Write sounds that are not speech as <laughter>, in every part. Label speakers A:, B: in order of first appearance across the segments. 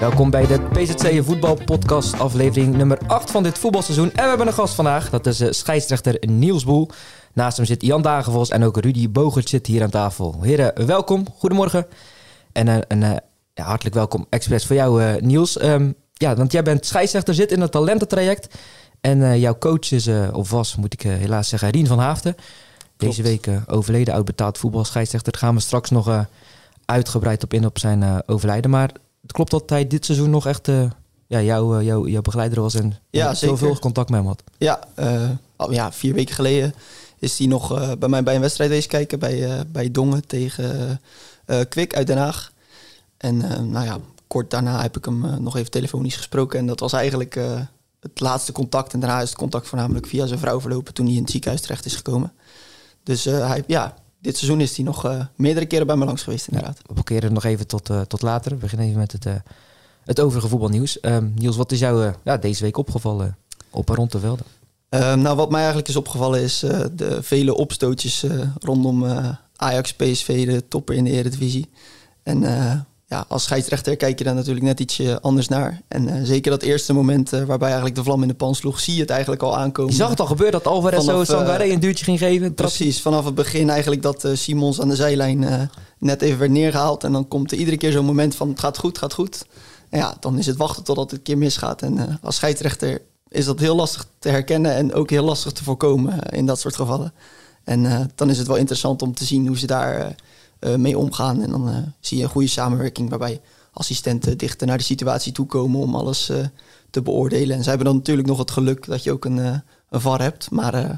A: Welkom bij de PZC Voetbal Podcast, aflevering nummer 8 van dit voetbalseizoen. En we hebben een gast vandaag, dat is eh, scheidsrechter Niels Boel. Naast hem zit Jan Dagenvos en ook Rudy Bogert zit hier aan tafel. Heren, welkom, goedemorgen. En eh, een eh, ja, hartelijk welkom expres voor jou, eh, Niels. Ehm, ja, want jij bent scheidsrechter, zit in het talententraject. En eh, jouw coach is, eh, of was, moet ik eh, helaas zeggen, Rien van Haafden. Deze week eh, overleden, oud betaald voetbalscheidsrechter. Daar gaan we straks nog eh, uitgebreid op in op zijn eh, overlijden. Maar klopt dat hij dit seizoen nog echt eh, ja, jouw, eh, jouw, jouw begeleider was en
B: Ja,
A: zoveel contact met hem had.
B: Ja, eh, al, ja, vier weken geleden is hij nog bij mij bij een wedstrijd wezen kijken bij, bij Dongen tegen Kwik uit Den Haag. En nou ja, kort daarna heb ik hem nog even telefonisch gesproken. En dat was eigenlijk het laatste contact. En daarna is het contact voornamelijk via zijn vrouw verlopen toen hij in het ziekenhuis terecht is gekomen. Dus hij, ja, dit seizoen is hij nog eh, meerdere keren bij me langs geweest inderdaad.
A: We parkeren het nog even tot, eh, tot later. We beginnen even met het, eh, het overige voetbalnieuws. Ehm, Niels, wat is jou ja, deze week opgevallen op en rond de velden?
B: Eh, nou, wat mij eigenlijk is opgevallen is de vele opstootjes rondom Ajax, PSV, de topper in de Eredivisie. En ja, als scheidsrechter kijk je daar natuurlijk net ietsje anders naar. En eh, zeker dat eerste moment eh, waarbij eigenlijk de vlam in de pan sloeg, zie je het eigenlijk al aankomen.
A: Je zag het al gebeuren dat Alvarez zo
B: Vanaf, eh,
A: Sangaré een duwtje ging geven.
B: Precies, vanaf het begin eigenlijk dat Simons aan de zijlijn net even werd neergehaald. En dan komt er iedere keer zo'n moment van het gaat goed, gaat goed. En ja, dan is het wachten totdat het een keer misgaat. En als scheidsrechter is dat heel lastig te herkennen en ook heel lastig te voorkomen in dat soort gevallen. En dan is het wel interessant om te zien hoe ze daar mee omgaan. En dan eh, zie je een goede samenwerking waarbij assistenten dichter naar de situatie toe komen om alles eh, te beoordelen. En zij hebben dan natuurlijk nog het geluk dat je ook een, eh, een VAR hebt. Maar eh,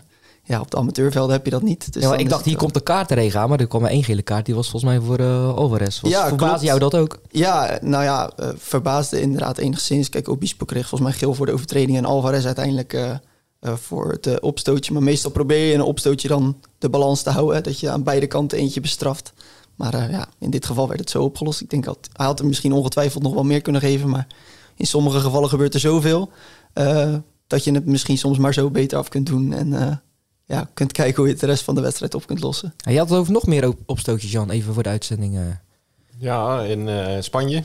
B: ja, op de amateurvelden heb je dat niet. Dus
A: ja, ik dacht, hier komt de kaartenregen aan, maar er kwam maar één gele kaart. Die was volgens mij voor eh Alvarez. Was,
B: Ja,
A: verbaasde jou dat ook?
B: Ja, nou ja, eh, verbaasde inderdaad enigszins. Kijk, Obispo kreeg volgens mij geel voor de overtreding en Alvarez uiteindelijk eh, eh, voor het eh, opstootje. Maar meestal probeer je in een opstootje dan de balans te houden. hè, Dat je aan beide kanten eentje bestraft. Maar eh, ja, in dit geval werd het zo opgelost. Ik denk dat hij had er misschien ongetwijfeld nog wel meer kunnen geven. Maar in sommige gevallen gebeurt er zoveel eh, dat je het misschien soms maar zo beter af kunt doen. En eh, ja, kunt kijken hoe je het de rest van de wedstrijd op kunt lossen.
A: En je had het over nog meer op- opstootjes, Jan. Even voor de uitzending.
C: Ja, in eh, Spanje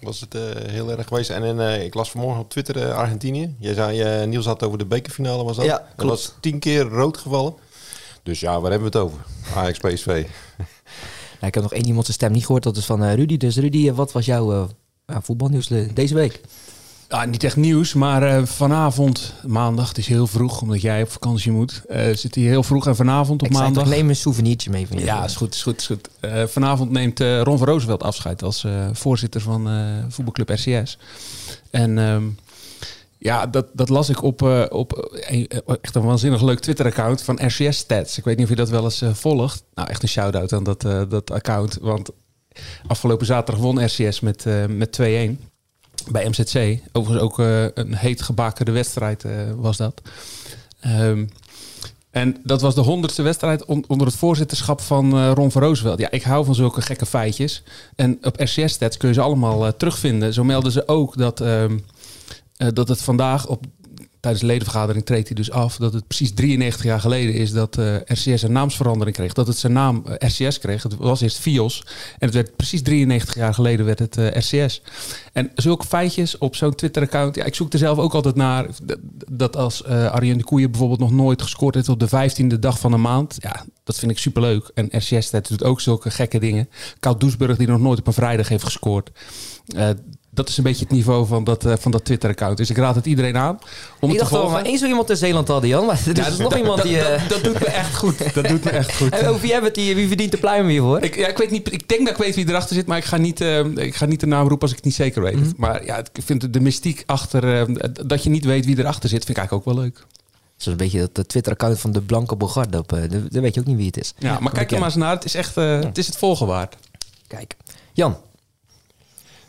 C: was het eh, heel erg geweest. En in, eh, ik las vanmorgen op Twitter Argentinië. Jij zei, Niels had het over de bekerfinale, was dat?
B: Ja, klopt.
C: was tien keer rood gevallen. Dus ja, waar hebben we het over? Ajax PSV.
A: Ja, ik heb nog één iemand zijn stem niet gehoord. Dat is van eh, Rudy. Dus Rudy, eh, wat was jouw eh, voetbalnieuws deze week?
D: Ja, niet echt nieuws, maar vanavond, maandag, het is heel vroeg, omdat jij op vakantie moet. zit hij heel vroeg en vanavond op
A: ik
D: maandag.
A: toch, neem een souvenirtje mee van je.
D: Ja, is goed, is goed, is goed. Vanavond neemt Ron van Roosevelt afscheid als voorzitter van voetbalclub RCS. En ehm, ja, dat, dat las ik op, eh, op een- eh, echt een waanzinnig leuk Twitter-account van RCS Stats. Ik weet niet of je dat wel eens eh, volgt. Nou, echt een shout-out aan dat, eh, dat account, want afgelopen zaterdag won RCS met, eh, met 2-1 bij MZC. Overigens ook eh, een heet gebakerde wedstrijd eh, was dat. Ehm, en dat was de honderdste wedstrijd on- onder het voorzitterschap van eh, Ron van Roosevelt. Ja, ik hou van zulke gekke feitjes. En op RCS-stats kun je ze allemaal eh, terugvinden. Zo melden ze ook dat, ehm, eh, dat het vandaag op tijdens de ledenvergadering treedt hij dus af dat het precies 93 jaar geleden is dat eh, RCS een naamsverandering kreeg. Dat het zijn naam eh, RCS kreeg. Het was eerst FIOS en het werd precies 93 jaar geleden werd het RCS. En zulke feitjes op zo'n Twitter-account, ja, ik zoek er zelf ook altijd naar. Dat, als Arjen de Koeien bijvoorbeeld nog nooit gescoord heeft op de 15e dag van een maand, ja, dat vind ik superleuk. En RCS doet ook zulke gekke dingen. Koud Doesburg die nog nooit op een vrijdag heeft gescoord. Dat is een beetje het niveau van dat, eh, van dat Twitter-account. Dus ik raad het iedereen aan om
A: ik dacht
D: volgen.
A: maar één zo iemand in Zeeland hadden, Jan. <laughs> Maar er is
D: Ja,
A: nog
D: dat-
A: iemand die... eh,
D: Dat, dat doet me echt goed. Dat doet me echt goed.
A: en <laughs> over wie hebben het hier? Wie verdient de pluim hiervoor?
D: Ik, ja, ik, weet niet, ik denk dat ik weet wie erachter zit, maar ik ga niet, eh, ik ga niet de naam roepen als ik het niet zeker weet. Maar ja, ik vind de mystiek achter, dat je niet weet wie erachter zit, vind ik eigenlijk ook wel leuk.
A: een beetje dat Twitter-account van de Blanke Bogarde. Uh, dan weet je ook niet wie het is.
D: Ja, maar kijk er maar eens naar. Het is echt het, is het volgen waard.
A: Kijk. Jan.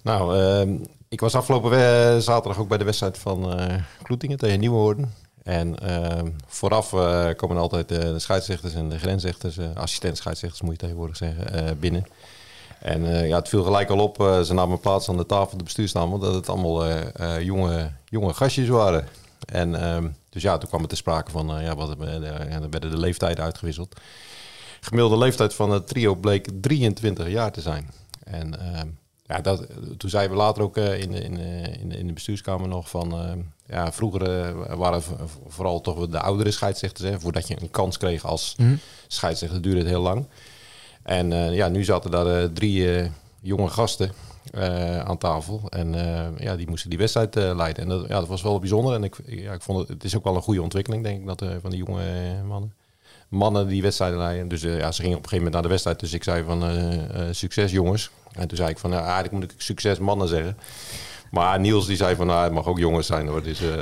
C: Nou, uh, ik was afgelopen uh, zaterdag ook bij de wedstrijd van uh, Kloetingen tegen Nieuwenhoorn. En uh, vooraf komen altijd de scheidsrechters en de grensrechters, assistent scheidsrechters moet je tegenwoordig zeggen, binnen. En ja, het viel gelijk al op, ze namen plaats aan de tafel, de bestuurstafel, dat het allemaal jonge, jonge gastjes waren. En ehm, dus ja, toen kwam het te sprake van, ja, wat, dan werden de leeftijden uitgewisseld. Gemiddelde leeftijd van het trio bleek 23 jaar te zijn. En ehm, ja, dat, toen zeiden we later ook uh, in, in, in, in, de bestuurskamer nog van... Uh, ja, vroeger uh, waren vooral toch de oudere scheidsrechters. Hè, voordat je een kans kreeg als mm. scheidsrechter duurde het heel lang. En ja, nu zaten daar drie jonge gasten aan tafel. En ja, die moesten die wedstrijd leiden. En dat, ja, dat was wel bijzonder. En ik, ja, ik vond het, het is ook wel een goede ontwikkeling, denk ik, dat, van die jonge mannen mannen die wedstrijden leiden. Dus ja, ze gingen op een gegeven moment naar de wedstrijd. Dus ik zei van succes jongens. En toen zei ik van, nou, eigenlijk moet ik succes mannen zeggen. Maar Niels die zei van, nou, het mag ook jongens zijn hoor. Dus, uh...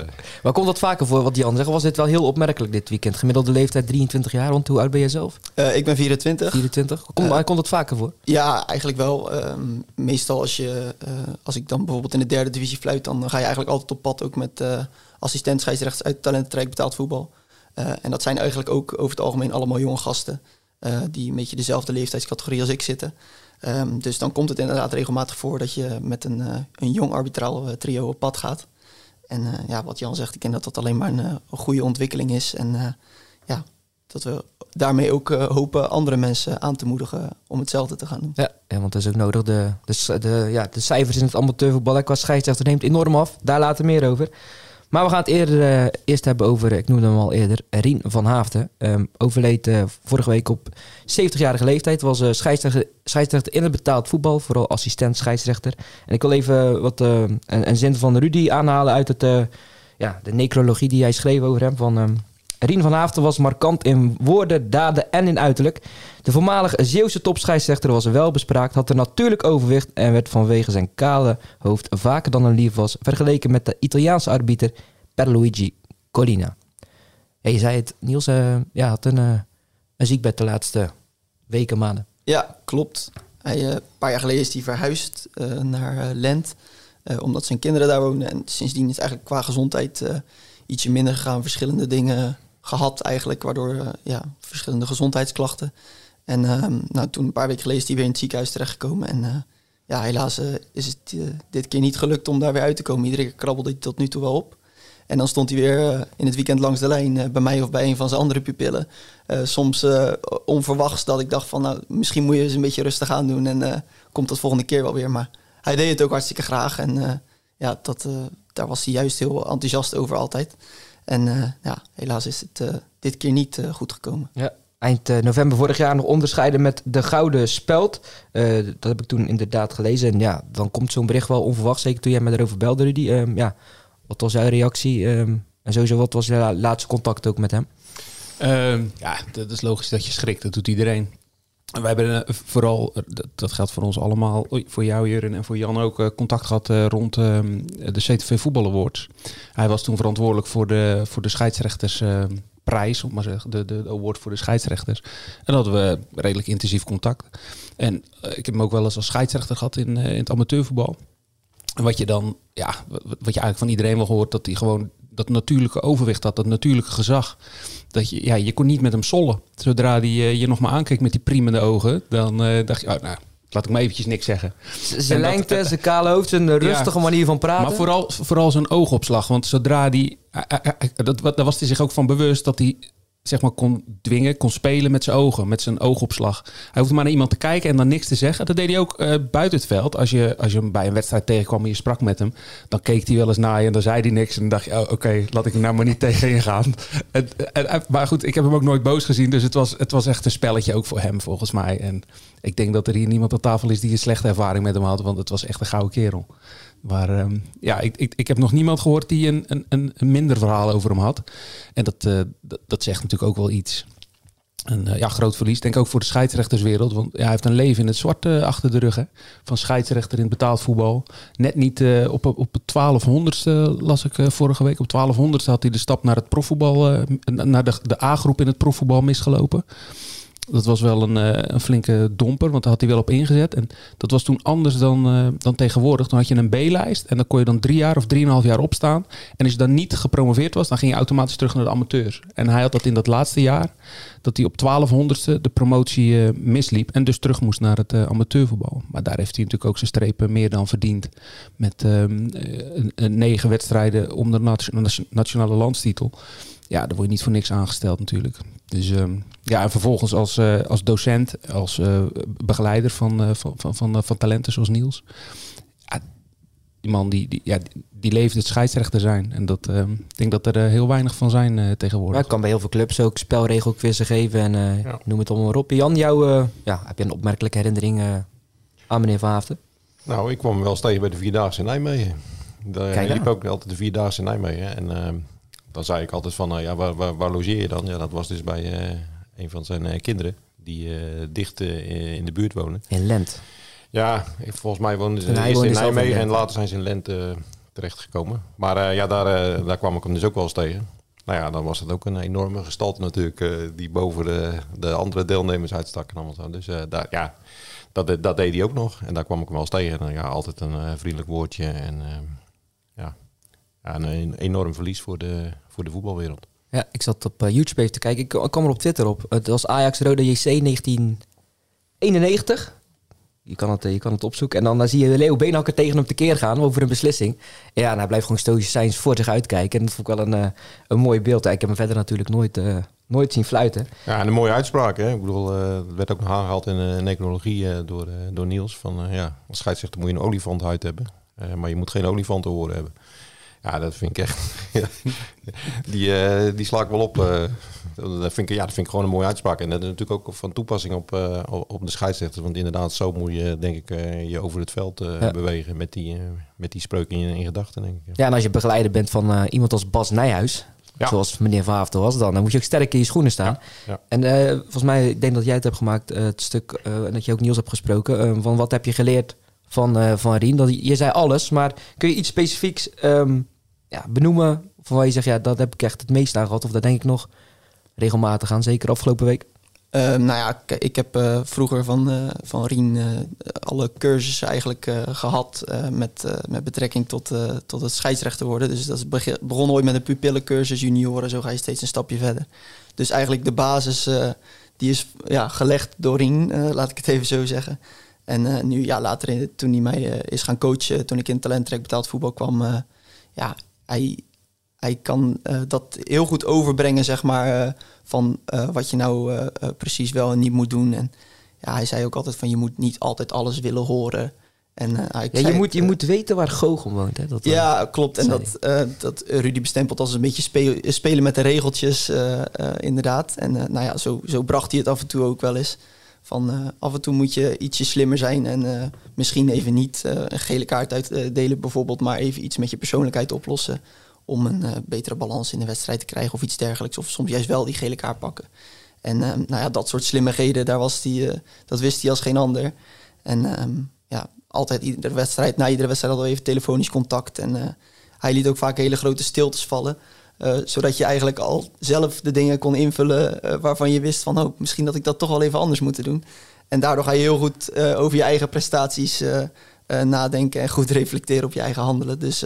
A: Maar komt dat vaker voor wat Jan zegt? Was dit wel heel opmerkelijk dit weekend? Gemiddelde leeftijd 23 jaar. Rond hoe oud ben je zelf?
B: Uh, ik ben 24.
A: 24. Komt, uh, komt dat vaker voor?
B: Ja, eigenlijk wel. Um, meestal als je, als ik dan bijvoorbeeld in de derde divisie fluit, dan ga je eigenlijk altijd op pad ook met assistent scheidsrechts uit talentenrijk betaald voetbal. En dat zijn eigenlijk ook over het algemeen allemaal jonge gasten. die een beetje dezelfde leeftijdscategorie als ik zitten. Um, dus dan komt het inderdaad regelmatig voor dat je met een, uh, een jong arbitraal trio op pad gaat. En ja, wat Jan zegt, ik denk dat dat alleen maar een, een goede ontwikkeling is. En ja, dat we daarmee ook hopen andere mensen aan te moedigen om hetzelfde te gaan doen.
A: Ja, ja want dat is ook nodig. De, de, de, ja, de cijfers in het amateurvoetbal qua scheidsrechter neemt enorm af. Daar later meer over. Maar we gaan het eerder, uh, eerst hebben over, ik noemde hem al eerder, Rien van Haafden. Um, overleed uh, vorige week op 70-jarige leeftijd. Was uh, scheidsrechter, in het betaald voetbal, vooral assistent scheidsrechter. En ik wil even wat, een, een, zin van Rudy aanhalen uit het, ja, de necrologie die hij schreef over hem. Van, um, Rien van Haafden was markant in woorden, daden en in uiterlijk. De voormalige Zeeuwse topscheidsrechter was wel bespraakt, had een natuurlijk overwicht en werd vanwege zijn kale hoofd vaker dan een lief was vergeleken met de Italiaanse arbiter Perluigi Collina. je zei het, Niels uh, ja, had een, uh, een ziekbed de laatste weken, maanden.
B: Ja, klopt. Hij, uh, een paar jaar geleden is hij verhuisd naar Lent, omdat zijn kinderen daar wonen. En sindsdien is eigenlijk qua gezondheid ietsje minder gegaan, verschillende dingen gehad eigenlijk, waardoor uh, ja, verschillende gezondheidsklachten. En uh, nou, toen een paar weken geleden is hij weer in het ziekenhuis terechtgekomen. En uh, ja, helaas uh, is het dit keer niet gelukt om daar weer uit te komen. Iedere keer krabbelde hij tot nu toe wel op. En dan stond hij weer in het weekend langs de lijn bij mij of bij een van zijn andere pupillen. soms onverwachts dat ik dacht van nou, misschien moet je eens een beetje rustig aan doen en komt dat volgende keer wel weer. Maar hij deed het ook hartstikke graag en ja, dat, daar was hij juist heel enthousiast over altijd. En uh, ja, helaas is het uh, dit keer niet uh, goed gekomen.
A: Ja. Eind november vorig jaar nog onderscheiden met de Gouden Speld. dat heb ik toen inderdaad gelezen. En ja, dan komt zo'n bericht wel onverwacht. Zeker toen jij me erover belde, Rudy. Um, ja, wat was jouw reactie? Um, en sowieso, wat was je laatste contact ook met hem?
D: Um, ja, dat is logisch dat je schrikt. Dat doet iedereen. We hebben eh, vooral, eh, dat geldt voor ons allemaal, voor jou Jurgen en voor Jan ook, eh, contact gehad rond ehm, de CTV Voetbal Awards. Hij was toen verantwoordelijk voor de, voor de scheidsrechtersprijs, om maar zeggen, de, de, award voor de scheidsrechters. En hadden we redelijk intensief contact. En ik heb hem ook wel eens als scheidsrechter gehad in, in het amateurvoetbal. En wat je dan, ja, wat je eigenlijk van iedereen wel hoort, dat hij gewoon dat natuurlijke overwicht had, dat natuurlijke gezag. Dat je, ja, je kon niet met hem sollen. Zodra hij uh, je nog maar aankeek met die priemende ogen, dan uh, dacht je, oh, nou, laat ik maar eventjes niks zeggen.
A: Zijn lengte, zijn kale hoofd, zijn rustige manier van praten.
D: Maar vooral, vooral zijn oogopslag. Want zodra die, dat, daar was hij zich ook van bewust dat hij zeg maar, kon dwingen, kon spelen met zijn ogen, met zijn oogopslag. Hij hoefde maar naar iemand te kijken en dan niks te zeggen. Dat deed hij ook uh, buiten het veld. Als je, als je hem bij een wedstrijd tegenkwam en je sprak met hem, dan keek hij wel eens naar je en dan zei hij niks. En dan dacht je, oh, oké, laat ik hem nou maar niet <laughs> tegen gaan. En, en, maar goed, ik heb hem ook nooit boos gezien, dus het was, het was echt een spelletje ook voor hem, volgens mij. En ik denk dat er hier niemand op tafel is die een slechte ervaring met hem had, want het was echt een gouden kerel. Maar um, ja, ik, ik, ik heb nog niemand gehoord die een, een, een minder verhaal over hem had. En dat, uh, dat, dat, zegt natuurlijk ook wel iets. een ja, groot verlies. Denk ook voor de scheidsrechterswereld. Want ja, hij heeft een leven in het zwart achter de rug. Hè? Van scheidsrechter in betaald voetbal. Net niet op, op het 1200ste las ik vorige week. Op 1200ste had hij de stap naar het profvoetbal, naar de, de A-groep in het profvoetbal misgelopen. Dat was wel een, uh, een, flinke domper, want daar had hij wel op ingezet. En dat was toen anders dan, uh, dan tegenwoordig. Toen had je een B-lijst en dan kon je dan drie jaar of drieënhalf jaar opstaan. En als je dan niet gepromoveerd was, dan ging je automatisch terug naar de amateurs. En hij had dat in dat laatste jaar, dat hij op 1200ste de promotie uh, misliep. En dus terug moest naar het amateurvoetbal. Maar daar heeft hij natuurlijk ook zijn strepen meer dan verdiend. Met ehm, negen wedstrijden om de nationale landstitel. Ja, daar word je niet voor niks aangesteld natuurlijk. Dus ehm, ja, en vervolgens als, uh, als docent, als uh, begeleider van, uh, van, van, van, van, talenten zoals Niels. Ja, die man die, die, ja, die leeft het scheidsrechter zijn. En dat, ehm, ik denk dat er heel weinig van zijn tegenwoordig.
A: Ja, kan bij heel veel clubs ook spelregelquizzen geven en ja. noem het allemaal maar op. Jan, jou, ja, heb je een opmerkelijke herinnering aan meneer Van Haften?
C: Nou, ik kwam wel eens tegen bij de Vierdaagse in Nijmegen. Daar liep ook altijd de Vierdaagse in Nijmegen. En ehm, dan zei ik altijd van, uh, ja, waar, waar, waar, logeer je dan? Ja, dat was dus bij uh, een van zijn uh, kinderen die dicht in de buurt wonen.
A: In Lent?
C: Ja, volgens mij woonden ze eerst in Nijmegen en later zijn ze in Lent terechtgekomen. Maar ja, daar, daar kwam ik hem dus ook wel eens tegen. Nou ja, dan was het ook een enorme gestalte natuurlijk, die boven de, de andere deelnemers uitstak en allemaal zo. Dus daar, ja, dat, dat deed hij ook nog. En daar kwam ik hem wel eens tegen. En, ja, altijd een vriendelijk woordje en ja, ja, een enorm verlies voor de, voor de voetbalwereld.
A: Ja, ik zat op uh, YouTube even te kijken. Ik, kwam er op Twitter op. Het was Ajax Rode JC 1991. Je kan, het, je kan het opzoeken. En dan, dan zie je Leo Beenhakker tegen hem tekeer gaan over een beslissing. Ja, en hij blijft gewoon stoïcijns voor zich uitkijken. En dat vond ik wel een, uh, een mooi beeld. ik heb hem verder natuurlijk nooit, nooit zien fluiten.
C: Ja, en een mooie uitspraak. Hè? Ik bedoel, het werd ook nog aangehaald in, in ecologie door, door Niels. Van ja, als scheidsrechter moet je een olifantenhuid hebben. maar je moet geen olifantenhoren hebben. Ja, dat vind ik echt. <laughs> die, uh, die sla ik wel op. Uh, dat, vind ik, ja, dat vind ik gewoon een mooie uitspraak. En dat is natuurlijk ook van toepassing op, uh, op de scheidsrechters. Want inderdaad, zo moet je, denk ik, je over het veld ja. bewegen met die, met die spreuk in, in gedachten. Denk ik.
A: Ja. en als je begeleider bent van iemand als Bas Nijhuis. Ja. Zoals meneer Vaafte was dan. Dan moet je ook sterk in je schoenen staan. Ja, En volgens mij, ik denk dat jij het hebt gemaakt, het stuk, en dat je ook Niels hebt gesproken. van wat heb je geleerd van, van Rien? Dat, je zei alles, maar kun je iets specifieks um, ja, benoemen waar je zegt, ja, dat heb ik echt het meest aan gehad. Of dat denk ik nog regelmatig aan, zeker afgelopen week.
B: Uh, nou ja, ik heb uh, vroeger van, uh, van Rien alle cursussen eigenlijk gehad met, met betrekking tot, tot het scheidsrechter worden. Dus dat is begon ooit met een pupillencursus, junioren, zo ga je steeds een stapje verder. Dus eigenlijk de basis die is ja, gelegd door Rien, laat ik het even zo zeggen. En nu, ja, later toen hij mij is gaan coachen, toen ik in talenttrek betaald voetbal kwam, ja, hij, hij kan uh, dat heel goed overbrengen, zeg maar, uh, van uh, wat je nou precies wel en niet moet doen. En ja, hij zei ook altijd van je moet niet altijd alles willen horen. En,
A: ja, je, moet, je moet weten waar Gogel woont. Hè?
B: Dat ja, klopt. En dat, dat Rudy bestempelt als een beetje spelen, spelen met de regeltjes, inderdaad. En nou ja, zo, zo bracht hij het af en toe ook wel eens. Van af en toe moet je ietsje slimmer zijn en misschien even niet een gele kaart uitdelen bijvoorbeeld, maar even iets met je persoonlijkheid oplossen om een betere balans in de wedstrijd te krijgen of iets dergelijks. Of soms juist wel die gele kaart pakken. En nou ja, dat soort slimmigheden, daar was die, dat wist hij als geen ander. En um, ja, altijd iedere wedstrijd, na iedere wedstrijd we even telefonisch contact. En hij liet ook vaak hele grote stiltes vallen. Uh, zodat je eigenlijk al zelf de dingen kon invullen uh, waarvan je wist van oh, misschien dat ik dat toch wel even anders moet doen. En daardoor ga je heel goed uh, over je eigen prestaties nadenken en goed <laughs> reflecteren op je eigen handelen. Dus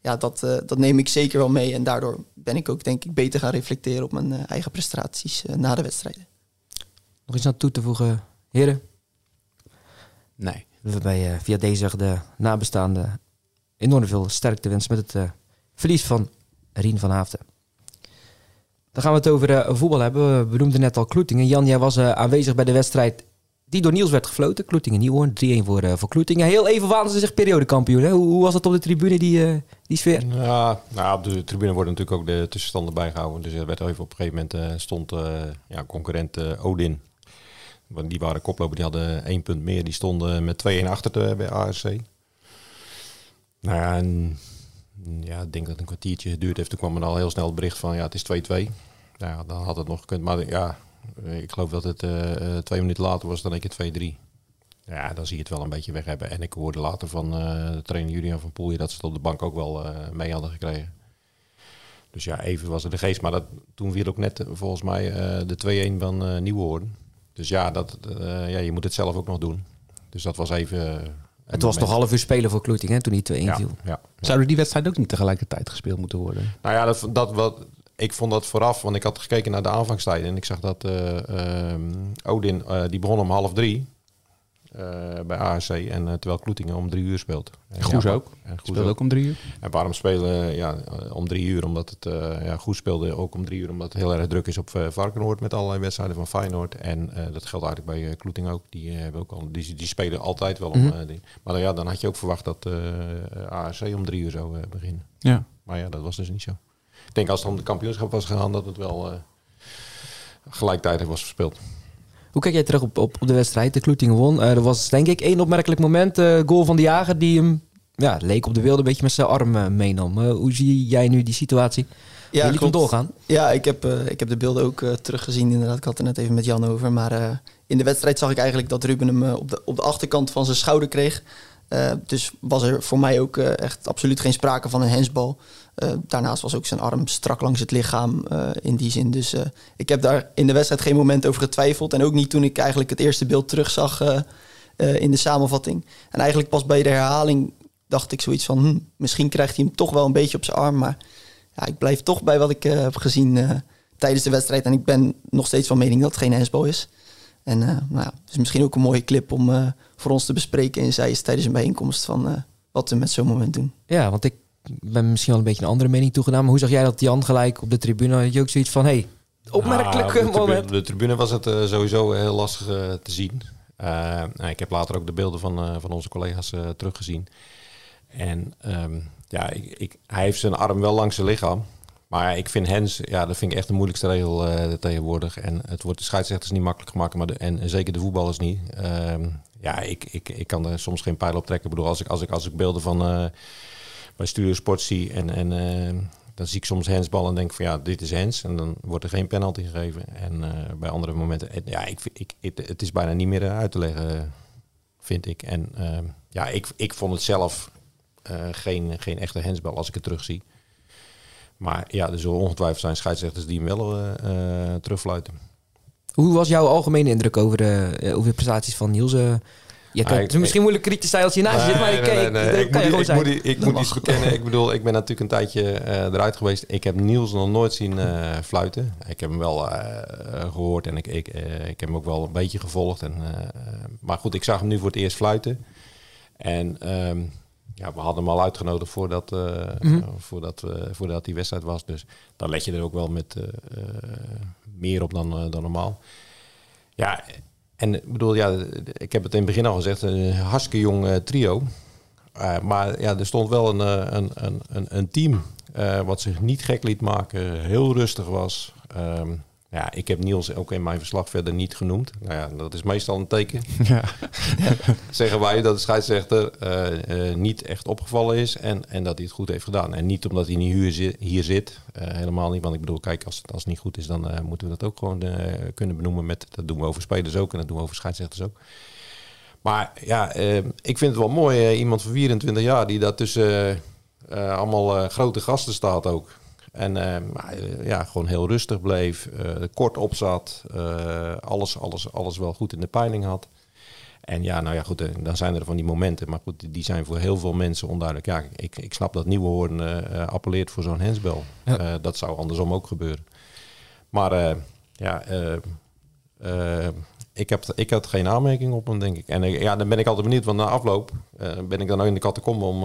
B: ja, dat, dat neem ik zeker wel mee. En daardoor ben ik ook denk ik beter gaan reflecteren op mijn eigen prestaties na de wedstrijden.
A: Nog iets aan toe te voegen, heren?
D: Nee.
A: We hebben bij, via deze de nabestaanden enorm veel sterkte wensen met het verlies van Rien van Haafden. Dan gaan we het over uh, voetbal hebben. We benoemden net al Kloetingen. Jan, jij was uh, aanwezig bij de wedstrijd die door Niels werd gefloten. Kloetingen Nieuwhoorn, 3-1 voor, uh, voor Kloetingen. Heel even waren ze zich periodekampioen. Hè? Hoe, hoe, was dat op de tribune, die, die sfeer?
C: Ja, nou, op de tribune worden natuurlijk ook de tussenstanden bijgehouden. Dus er werd even op een gegeven moment stond ja, concurrent Odin. Want die waren koploper, die hadden één punt meer. Die stonden met 2-1 achter bij ARC. Nou en ja, ik denk dat het een kwartiertje geduurd heeft. Toen kwam er al heel snel het bericht van ja, het is 2-2. Ja, dan had het nog gekund. Maar ja, ik geloof dat het twee minuten later was dan ik het 2-3. Ja, dan zie je het wel een beetje weg hebben. En ik hoorde later van de trainer Julian van Poelje dat ze het op de bank ook wel mee hadden gekregen. Dus ja, even was er de geest. Maar dat, toen viel ook net volgens mij de 2-1 van Nieuwhoorn. Dus ja, dat, ja, je moet het zelf ook nog doen. Dus dat was even
A: het was nog half uur spelen voor Kloeting hè, toen hij 2-1 ja, viel.
D: Ja, Zouden die wedstrijd ook niet tegelijkertijd gespeeld moeten worden?
C: Nou ja, dat, dat, wat, ik vond dat vooraf, want ik had gekeken naar de aanvangstijd en ik zag dat uh, Odin, uh, die begon om half drie. Eh, bij ASC. En uh, terwijl Kloetingen om drie uur speelt.
D: Goes ja, ook. En Goes speelde ook om drie uur.
C: En waarom spelen ja, om drie uur? Omdat het ja, Goes speelde ook om drie uur. Omdat het heel erg druk is op Varkenoord met allerlei wedstrijden van Feyenoord. En dat geldt eigenlijk bij Kloeting ook. Die, hebben ook al, die, die spelen altijd wel om mm -hmm. Maar dan, ja, dan had je ook verwacht dat ASC om drie uur zou beginnen.
D: Ja.
C: Maar ja, dat was dus niet zo. Ik denk als het om de kampioenschap was gegaan, dat het wel gelijktijdig was verspeeld.
A: Hoe kijk jij terug op, op, de wedstrijd? De Kloetingen won. Uh, er was denk ik één opmerkelijk moment. Uh, goal van de jager die hem ja, leek op de wilde een beetje met zijn arm uh, meenam. hoe zie jij nu die situatie? Ja, Jullie klopt. doorgaan?
B: Ja, ik heb, ik heb de beelden ook teruggezien. Inderdaad, ik had het net even met Jan over. Maar in de wedstrijd zag ik eigenlijk dat Ruben hem op, de, op de achterkant van zijn schouder kreeg. Dus was er voor mij ook echt absoluut geen sprake van een hensbal. Uh, daarnaast was ook zijn arm strak langs het lichaam in die zin. Dus ik heb daar in de wedstrijd geen moment over getwijfeld. En ook niet toen ik eigenlijk het eerste beeld terugzag in de samenvatting. En eigenlijk pas bij de herhaling dacht ik zoiets van... Hm, misschien krijgt hij hem toch wel een beetje op zijn arm. Maar ja, ik blijf toch bij wat ik heb gezien tijdens de wedstrijd. En ik ben nog steeds van mening dat het geen hensbal is. En nou ja, het is misschien ook een mooie clip om voor ons te bespreken in Zeist tijdens een bijeenkomst van wat we met zo'n moment doen.
A: Ja, want ik ben misschien wel een beetje een andere mening toegedaan. Maar hoe zag jij dat Jan gelijk op de tribune? Had je ook zoiets van, hey, opmerkelijk
C: nou,
A: de moment.
C: de tribune was het uh, sowieso heel lastig uh, te zien. Uh, nou, ik heb later ook de beelden van, van onze collega's teruggezien. En um, ja, ik, ik, hij heeft zijn arm wel langs zijn lichaam. Maar ik vind Hens, ja, dat vind ik echt de moeilijkste regel tegenwoordig. En het wordt de scheidsrechters niet makkelijk gemaakt, maar de, en zeker de voetballers niet. Um, ja, ik, ik, ik kan er soms geen pijl op trekken. Ik bedoel, als ik, als ik, als ik beelden van bij Stuursport zie. En, en uh, dan zie ik soms hensbal en denk van ja, dit is hens. En dan wordt er geen penalty gegeven. En uh, bij andere momenten, ja, ik, ik, het, is bijna niet meer uit te leggen, vind ik. En uh, ja, ik, ik vond het zelf geen, geen echte hensbal als ik het terugzie. Maar ja, er zullen ongetwijfeld zijn scheidsrechters die hem wel terugfluiten.
A: Hoe was jouw algemene indruk over de, over de prestaties van Niels? Je kan, is misschien moeilijk kritisch zijn als je naast zit, maar nee, nee, nee, ik, moet,
C: ik, moet, ik moet iets bekennen. Ik bedoel, ik ben natuurlijk een tijdje uh, eruit geweest. Ik heb Niels nog nooit zien uh, fluiten. Ik heb hem wel uh, gehoord en ik, ik, ik heb hem ook wel een beetje gevolgd. En, maar goed, ik zag hem nu voor het eerst fluiten. En um, ja, we hadden hem al uitgenodigd voordat, mm -hmm. voordat, voordat die wedstrijd was. Dus dan let je er ook wel met meer op dan, dan normaal. Ja, en ik bedoel, ja, ik heb het in het begin al gezegd, een hartstikke jong uh, trio. Uh, maar ja, er stond wel een, uh, een, een, een team wat zich niet gek liet maken, heel rustig was. Um, ja, ik heb Niels ook in mijn verslag verder niet genoemd. Nou ja, dat is meestal een teken. <laughs> Ja. <laughs> Zeggen wij dat de scheidsrechter uh, uh, niet echt opgevallen is en, en dat hij het goed heeft gedaan. En niet omdat hij niet hier zit, hier zit uh, helemaal niet. Want ik bedoel, kijk, als het, als het niet goed is, dan moeten we dat ook gewoon kunnen benoemen. Met, dat doen we over spelers ook en dat doen we over scheidsrechters ook. Maar ja, ik vind het wel mooi, iemand van 24 jaar die daar tussen allemaal grote gasten staat ook. En uh, ja, gewoon heel rustig bleef, uh, kort opzat, uh, alles, alles, alles wel goed in de peiling had. En ja, nou ja, goed, dan zijn er van die momenten. Maar goed, die zijn voor heel veel mensen onduidelijk. Ja, ik, ik snap dat Nieuwe Hoorn appelleert voor zo'n hensbel. Ja. dat zou andersom ook gebeuren. Maar ja, ik, heb, ik had geen aanmerking op hem, denk ik. En ja, dan ben ik altijd benieuwd, want na afloop ben ik dan ook in de catacombe om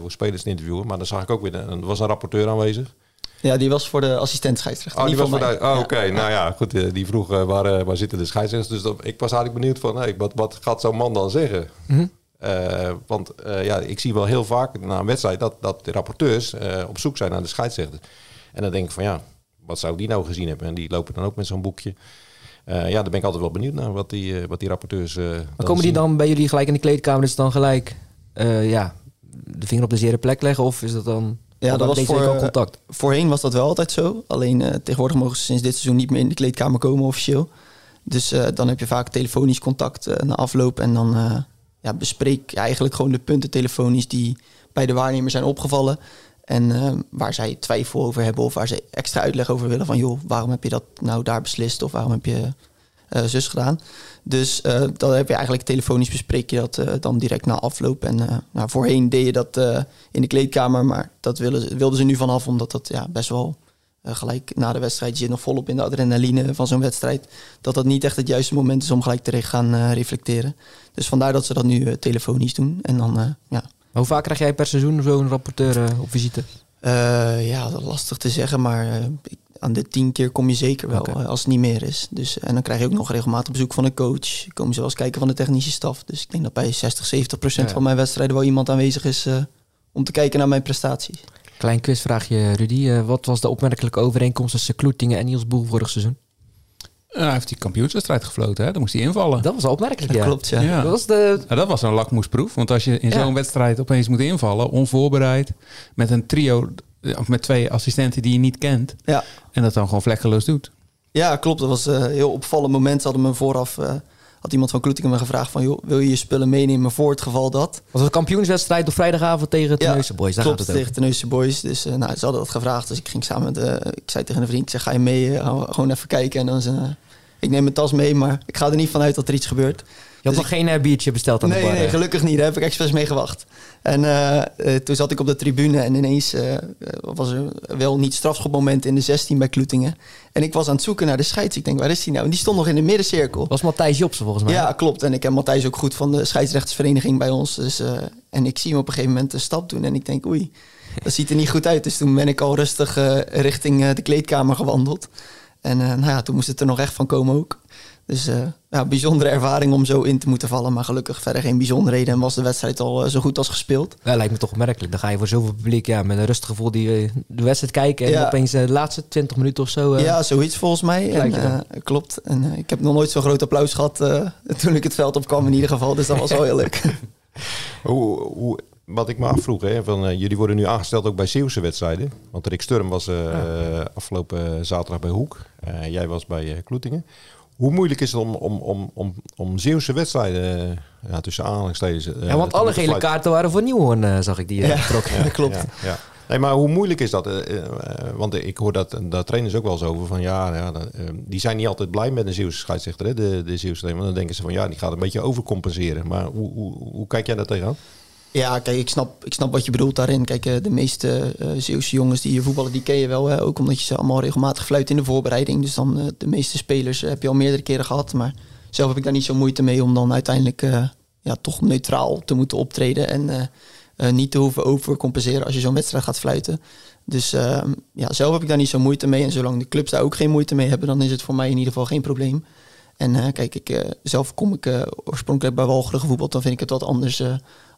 C: voor spelers te interviewen. Maar dan zag ik ook weer, er was een rapporteur aanwezig.
B: Ja, die was voor de assistent scheidsrechter.
C: Oh, die was voor de, oh, oké. Nou ja, goed. Eh, die vroeg uh, waar, uh, waar zitten de scheidsrechters. Dus dat, ik was eigenlijk benieuwd van, hey, wat, wat gaat zo'n man dan zeggen? Mm -hmm. uh, want ja, ik zie wel heel vaak na een wedstrijd dat, dat de rapporteurs op zoek zijn naar de scheidsrechter. En dan denk ik van, ja, wat zou die nou gezien hebben? En die lopen dan ook met zo'n boekje. ja, daar ben ik altijd wel benieuwd naar wat die, wat die rapporteurs.
A: maar komen die dan bij jullie gelijk in de kleedkamer? Is dan gelijk ja, de vinger op de zere plek leggen? Of is dat dan
B: ja, dat was voor, contact. Voorheen was dat wel altijd zo. Alleen uh, tegenwoordig mogen ze sinds dit seizoen niet meer in de kleedkamer komen officieel. Dus dan heb je vaak telefonisch contact na afloop. En dan ja, bespreek je eigenlijk gewoon de punten telefonisch die bij de waarnemer zijn opgevallen. En waar zij twijfel over hebben of waar ze extra uitleg over willen. Van joh, waarom heb je dat nou daar beslist? Of waarom heb je uh, zus gedaan. Dus uh, dan heb je eigenlijk telefonisch bespreek je dat uh, dan direct na afloop. En nou, voorheen deed je dat in de kleedkamer, maar dat wilden, wilden ze nu vanaf, omdat dat ja, best wel gelijk na de wedstrijd, je zit nog volop in de adrenaline van zo'n wedstrijd, dat dat niet echt het juiste moment is om gelijk te gaan reflecteren. Dus vandaar dat ze dat nu telefonisch doen. En dan, ja.
A: Hoe vaak krijg jij per seizoen zo'n rapporteur op visite?
B: ja, dat lastig te zeggen, maar ik aan de tien keer kom je zeker wel, eh, als het niet meer is. Dus, en dan krijg je ook nog regelmatig bezoek van een coach. Komen ze wel eens kijken van de technische staf. Dus ik denk dat bij 60, 70 procent van mijn wedstrijden wel iemand aanwezig is uh, om te kijken naar mijn prestaties.
A: Klein quizvraagje, Rudy. Uh, wat was de opmerkelijke overeenkomst tussen Kloetingen en Niels Boel vorig seizoen?
D: hij heeft die kampioenswedstrijd gefloten, hè? Dan moest hij invallen.
A: Dat was opmerkelijk, ja.
B: Klopt, ja.
A: ja. Dat, was de...
D: ja, dat was een lakmoesproef. Want als je in zo'n wedstrijd opeens moet invallen, onvoorbereid, met een trio of met twee assistenten die je niet kent. Ja. En dat dan gewoon vlekkeloos doet.
B: Ja, klopt. Dat was een heel opvallend moment. Ze hadden me vooraf... Uh, had iemand van Kloetingen me gevraagd van... Joh, wil je je spullen meenemen voor het geval dat?
A: Was het een kampioenswedstrijd op vrijdagavond tegen Tenneuze Boys?
B: Daar klopt, gaat het tegen Tenneuze Boys. Dus uh, nou, ze hadden dat gevraagd. Dus ik ging samen met... Uh, ik zei tegen een vriend, zeg, ga je mee? gewoon even kijken. En dan ze, ik neem mijn tas mee, maar ik ga er niet vanuit dat er iets gebeurt.
A: Je had dus nog geen uh, biertje besteld aan
B: nee,
A: de bar?
B: Nee, gelukkig niet. Daar heb ik expres mee gewacht. En uh, toen zat ik op de tribune en ineens was er wel niet strafschopmoment in de 16 bij Kloetingen. En ik was aan het zoeken naar de scheids. Ik denk, waar is die nou? En die stond nog in de middencirkel.
A: was Matthijs Jobsen volgens mij?
B: Ja, klopt. En ik heb Matthijs ook goed van de scheidsrechtersvereniging bij ons. Dus, en ik zie hem op een gegeven moment een stap doen en ik denk, oei, dat ziet er niet goed uit. Dus toen ben ik al rustig richting de kleedkamer gewandeld. En nou ja, toen moest het er nog echt van komen ook. Dus uh, ja, bijzondere ervaring om zo in te moeten vallen. Maar gelukkig verder geen bijzonderheden. En was de wedstrijd al uh, zo goed als gespeeld.
A: Ja, lijkt me toch opmerkelijk. Dan ga je voor zoveel publiek ja, met een rustig gevoel die, uh, de wedstrijd kijken. En opeens de laatste 20 minuten of zo.
B: ja, zoiets volgens mij. En, klopt. En ik heb nog nooit zo'n groot applaus gehad toen ik het veld op kwam in ieder geval. Dus dat was wel heel leuk. <laughs>
C: hoe, hoe, wat ik me afvroeg, hè, van, jullie worden nu aangesteld ook bij Zeeuwse wedstrijden. Want Rick Sturm was afgelopen zaterdag bij Hoek. jij was bij Kloetingen. Hoe moeilijk is het om, om, om, om, om Zeeuwse wedstrijden eh, ja, tussen aanhalingstekens...
A: Uh, ja, want alle gele kaarten waren voor Nieuwhoorn, uh, zag ik die ja, <laughs>
B: klopt.
C: Ja, Nee, maar hoe moeilijk is dat? want ik hoor dat, daar trainers ook wel eens over van ja, ja die zijn niet altijd blij met een Zeeuwse scheidsrechter, hè, de, de Zeeuwse trainer. Want dan denken ze van ja, die gaat een beetje overcompenseren. Maar hoe, hoe, hoe kijk jij daar tegenaan?
B: Ja, kijk, ik snap, ik snap wat je bedoelt daarin. Kijk, eh, de meeste uh, Zeeuwse jongens die hier voetballen, die ken je wel. Hè? Ook omdat je ze allemaal regelmatig fluit in de voorbereiding. Dus dan uh, de meeste spelers heb je al meerdere keren gehad. Maar zelf heb ik daar niet zo moeite mee om dan uiteindelijk ja, toch neutraal te moeten optreden. En niet te hoeven overcompenseren als je zo'n wedstrijd gaat fluiten. Dus ehm, ja, zelf heb ik daar niet zo moeite mee. En zolang de clubs daar ook geen moeite mee hebben, dan is het voor mij in ieder geval geen probleem. En kijk, ik, zelf kom ik oorspronkelijk bij Walcheren gevoetbald. Dan vind ik het wat anders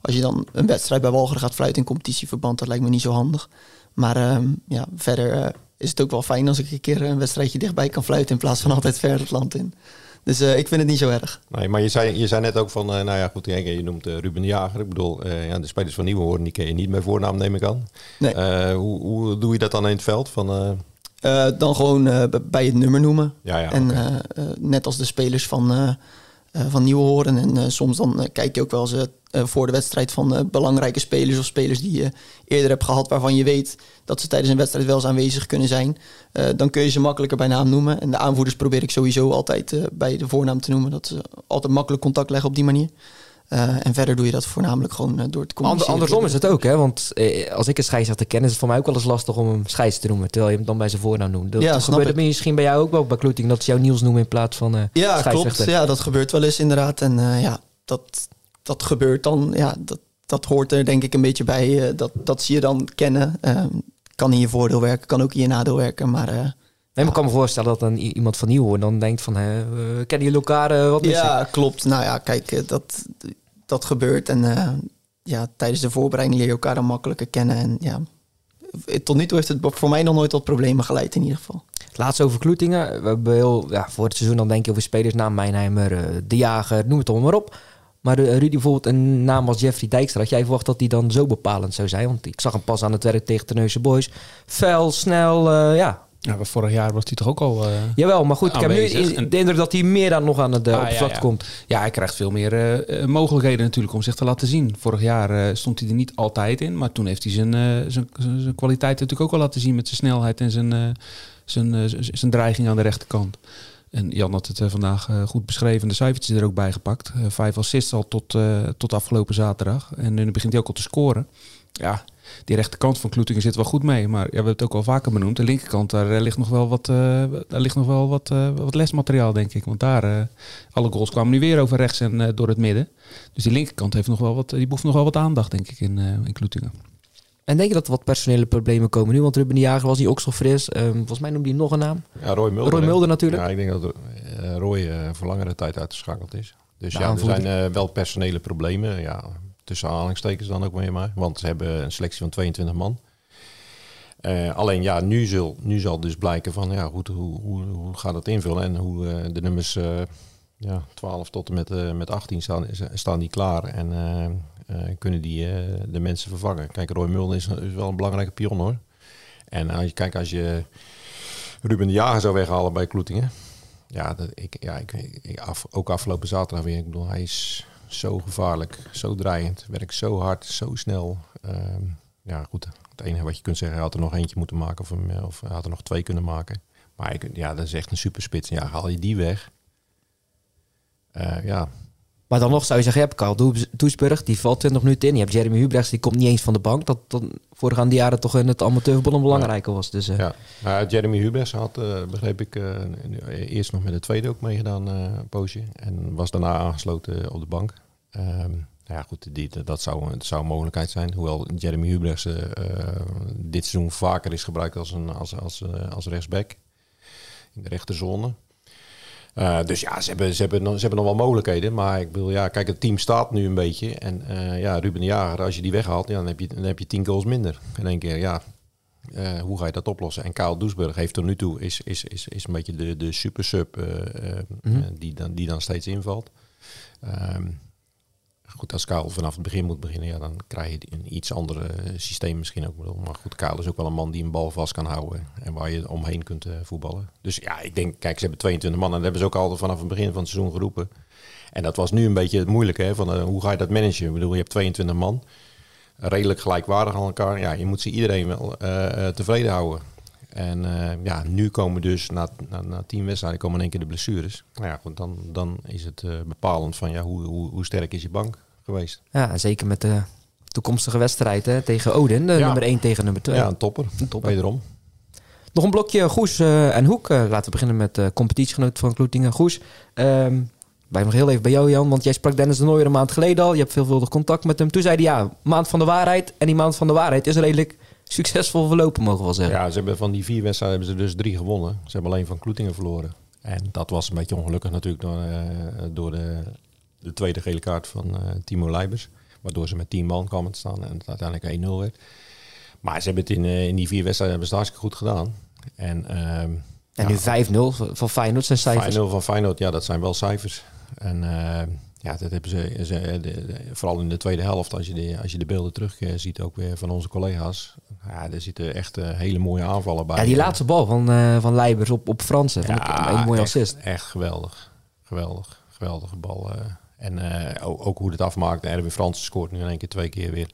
B: als je dan een wedstrijd bij Walcheren gaat fluiten in competitieverband, dat lijkt me niet zo handig. Maar uh, ja, verder uh, is het ook wel fijn als ik een keer een wedstrijdje dichtbij kan fluiten in plaats van altijd ver het land in. Dus uh, ik vind het niet zo erg.
C: Nee, maar je zei, je zei net ook van, nou ja, goed, je noemt Ruben de Jager. Ik bedoel, ja, de spelers van Nieuwenhoorn, die ken je niet met voornaam, neem ik aan. Nee. hoe, hoe doe je dat dan in het veld? Van,
B: dan gewoon bij het nummer noemen. Ja, ja, en net als de spelers van van Nieuwenhoorn. En uh, soms dan uh, kijk je ook wel eens voor de wedstrijd van belangrijke spelers of spelers die je eerder hebt gehad, waarvan je weet dat ze tijdens een wedstrijd wel eens aanwezig kunnen zijn. dan kun je ze makkelijker bij naam noemen. En de aanvoerders probeer ik sowieso altijd bij de voornaam te noemen. Dat ze altijd makkelijk contact leggen op die manier. Uh, en verder doe je dat voornamelijk gewoon uh, door te communiceren.
A: andersom is het ook, hè? Want eh, als ik een scheidsrechter ken, is het voor mij ook wel eens lastig om hem scheids te noemen. Terwijl je hem dan bij zijn voornaam noemt. Dat, ja, dat gebeurt het misschien bij jou ook wel bij Kloeting, dat ze jou Niels noemen in plaats van uh,
B: Ja, klopt. Ja, dat gebeurt wel eens inderdaad. En ja, dat, dat gebeurt dan. Ja, dat, dat hoort er denk ik een beetje bij. dat, dat zie je dan kennen. Ehm, kan in je voordeel werken, kan ook in je nadeel werken. Maar
A: Nee, maar ik kan me voorstellen dat dan iemand van nieuw dan denkt van, hè, kennen jullie elkaar? wat
B: ja, klopt. Nou ja, kijk, dat, dat gebeurt. En uh, ja, tijdens de voorbereiding leer je elkaar dan makkelijker kennen. En ja, tot nu toe heeft het voor mij nog nooit tot problemen geleid in ieder geval.
A: Laatst over Kloetingen. We hebben heel, ja, voor het seizoen dan denk je over spelers naam Mijnheimer, De Jager, noem het allemaal maar op. Maar Rudy bijvoorbeeld een naam als Jeffrey Dijkstra. Had jij verwacht dat die dan zo bepalend zou zijn? Want ik zag hem pas aan het werk tegen Terneuzen Boys. Fel, snel, ja,
D: Ja, maar vorig jaar was hij toch ook al... eh,
A: Jawel, maar goed, ik heb nu in- de indruk dat hij meer dan nog aan het uh,
D: Ah,
A: oppervlak
D: ja, ja.
A: komt.
D: Ja, hij krijgt veel meer eh, mogelijkheden natuurlijk om zich te laten zien. Vorig jaar stond hij er niet altijd in, maar toen heeft hij zijn, zijn, kwaliteit natuurlijk ook al laten zien met zijn snelheid en zijn, zijn, dreiging aan de rechterkant. En Jan had het vandaag goed beschreven, de cijfertjes er ook bij gepakt. Vijf assists al tot, tot afgelopen zaterdag. En nu begint hij ook al te scoren. Ja, die rechterkant van Kloetingen zit wel goed mee. Maar ja, we hebben het ook al vaker benoemd. De linkerkant, daar eh, ligt nog wel wat, eh, daar ligt nog wel wat, eh, wat lesmateriaal, denk ik. Want daar, alle goals kwamen nu weer over rechts en eh, door het midden. Dus die linkerkant heeft nog wel wat, die behoeft nog wel wat aandacht, denk ik, in, in Kloetingen.
A: En denk je dat er wat personele problemen komen nu? Want Ruben de Jager was niet ook zo fris. Ehm, volgens mij noemde hij nog een naam.
C: Ja, Roy Mulder.
A: Roy? Mulder natuurlijk.
C: Ja, ik denk dat Roy eh, voor langere tijd uitgeschakeld is. Dus
A: De
C: ja, er zijn wel personele problemen. Ja, tussen aanhalingstekens dan ook weer maar. Want ze hebben een selectie van 22 man. Eh, alleen ja, nu zal, nu zal dus blijken van ja, goed, hoe, hoe, hoe gaat het invullen en hoe eh, de nummers eh, ja, 12 tot en met, met 18 staan, staan die klaar en kunnen die de mensen vervangen. Kijk, Roy Mulder is, wel een belangrijke pion hoor. En als je, kijk, als je Ruben de Jager zou weghalen bij Kloetingen, ja, dat, ik, ja ik, ik, af, ook afgelopen zaterdag weer. Ik bedoel, hij is zo gevaarlijk, zo draaiend, werkt zo hard, zo snel. Ehm, ja, goed. Het enige wat je kunt zeggen, had er nog eentje moeten maken of, eh, of had er nog twee kunnen maken. Maar ja, dat is echt een superspits. Ja, haal je die weg. Eh, ja,
A: Maar dan nog zou je zeggen, je hebt Karl Does- Doesburg, die valt 20 minuten in. Je hebt Jeremy Hubrechts, die komt niet eens van de bank. Dat dat voorgaande jaren toch in het amateurvoetbal belangrijker was. Dus, eh,
C: ja. Jeremy Hubers had, eh, begreep ik, eh, eerst nog met de tweede ook meegedaan, een poosje. En was daarna aangesloten op de bank. Ehm, nou ja, goed, dat, zou, zou een mogelijkheid zijn. Hoewel Jeremy Hubrechts dit seizoen vaker is gebruikt als, een, als, als, als rechtsback. In de rechterzone. Eh, dus ja, ze hebben, ze, hebben, nog- ze hebben nog wel mogelijkheden. Maar ik bedoel, ja, kijk, het team staat nu een beetje. En eh, ja, Ruben de Jager, als je die weghaalt, ja, dan, heb je, dan heb je tien goals minder. In één keer, ja. Eh, hoe ga je dat oplossen? En Kyle Doesburg heeft tot nu toe is, is, is, is een beetje de, de super sub
A: Mhm.
C: die, dan, die dan steeds invalt. Ehm, goed, als Kyle vanaf het begin moet beginnen, ja, dan krijg je een iets ander eh, systeem misschien ook. Maar goed, Kyle is ook wel een man die een bal vast kan houden en waar je omheen kunt eh, voetballen. Dus ja, ik denk, kijk, ze hebben 22 man en dat hebben ze ook al vanaf het begin van het seizoen geroepen. En dat was nu een beetje het moeilijke, hè, van eh, hoe ga je dat managen? Ik bedoel, je hebt 22 man, redelijk gelijkwaardig aan elkaar. Ja, je moet ze iedereen wel eh, tevreden houden. En eh, ja, nu komen dus na, na, na tien wedstrijden komen in één keer de blessures. Nou ja, goed, dan, dan is het eh, bepalend van ja, hoe, hoe, hoe sterk is je bank geweest.
A: ja, zeker met de toekomstige wedstrijd hè, tegen Odin. De
C: Ja.
A: nummer 1 tegen nummer 2.
C: Ja, een topper.
A: Een topper.
C: Wederom.
A: Nog een blokje Goes eh, en Hoek. Laten we beginnen met de competitiegenoot van Kloetingen. Goes, ehm wij nog heel even bij jou Jan, want jij sprak Dennis de Nooijer een maand geleden al. Je hebt veelvuldig contact met hem. Toen zei hij ja, maand van de waarheid. En die maand van de waarheid is redelijk succesvol verlopen, mogen we wel zeggen.
C: Ja, ze hebben van die vier wedstrijden hebben ze dus drie gewonnen. Ze hebben alleen van Kloetingen verloren. En dat was een beetje ongelukkig natuurlijk door, eh, door de, de tweede gele kaart van eh, Timo Leibers. Waardoor ze met tien man kwamen te staan en het uiteindelijk 1-0 werd. Maar ze hebben het in, eh, in die vier wedstrijden hebben ze het hartstikke goed gedaan. En, ehm,
A: En nu 5-0 van Feyenoord zijn cijfers.
C: 5-0 van Feyenoord, ja, dat zijn wel cijfers. En eh, ja, dat hebben ze, ze de- de- vooral in de tweede helft, als je de, als je de beelden terug eh, ziet, ook weer van onze collega's. Ja, er zitten echt eh, hele mooie aanvallen bij.
A: Ja, die laatste bal van, eh van Leibers op, op Fransen. Ik een mooie
C: echt,
A: assist.
C: Echt geweldig. Geweldig. Geweldige bal. En ook, ook hoe het afmaakt. Erwin Fransen scoort nu in één keer twee keer weer.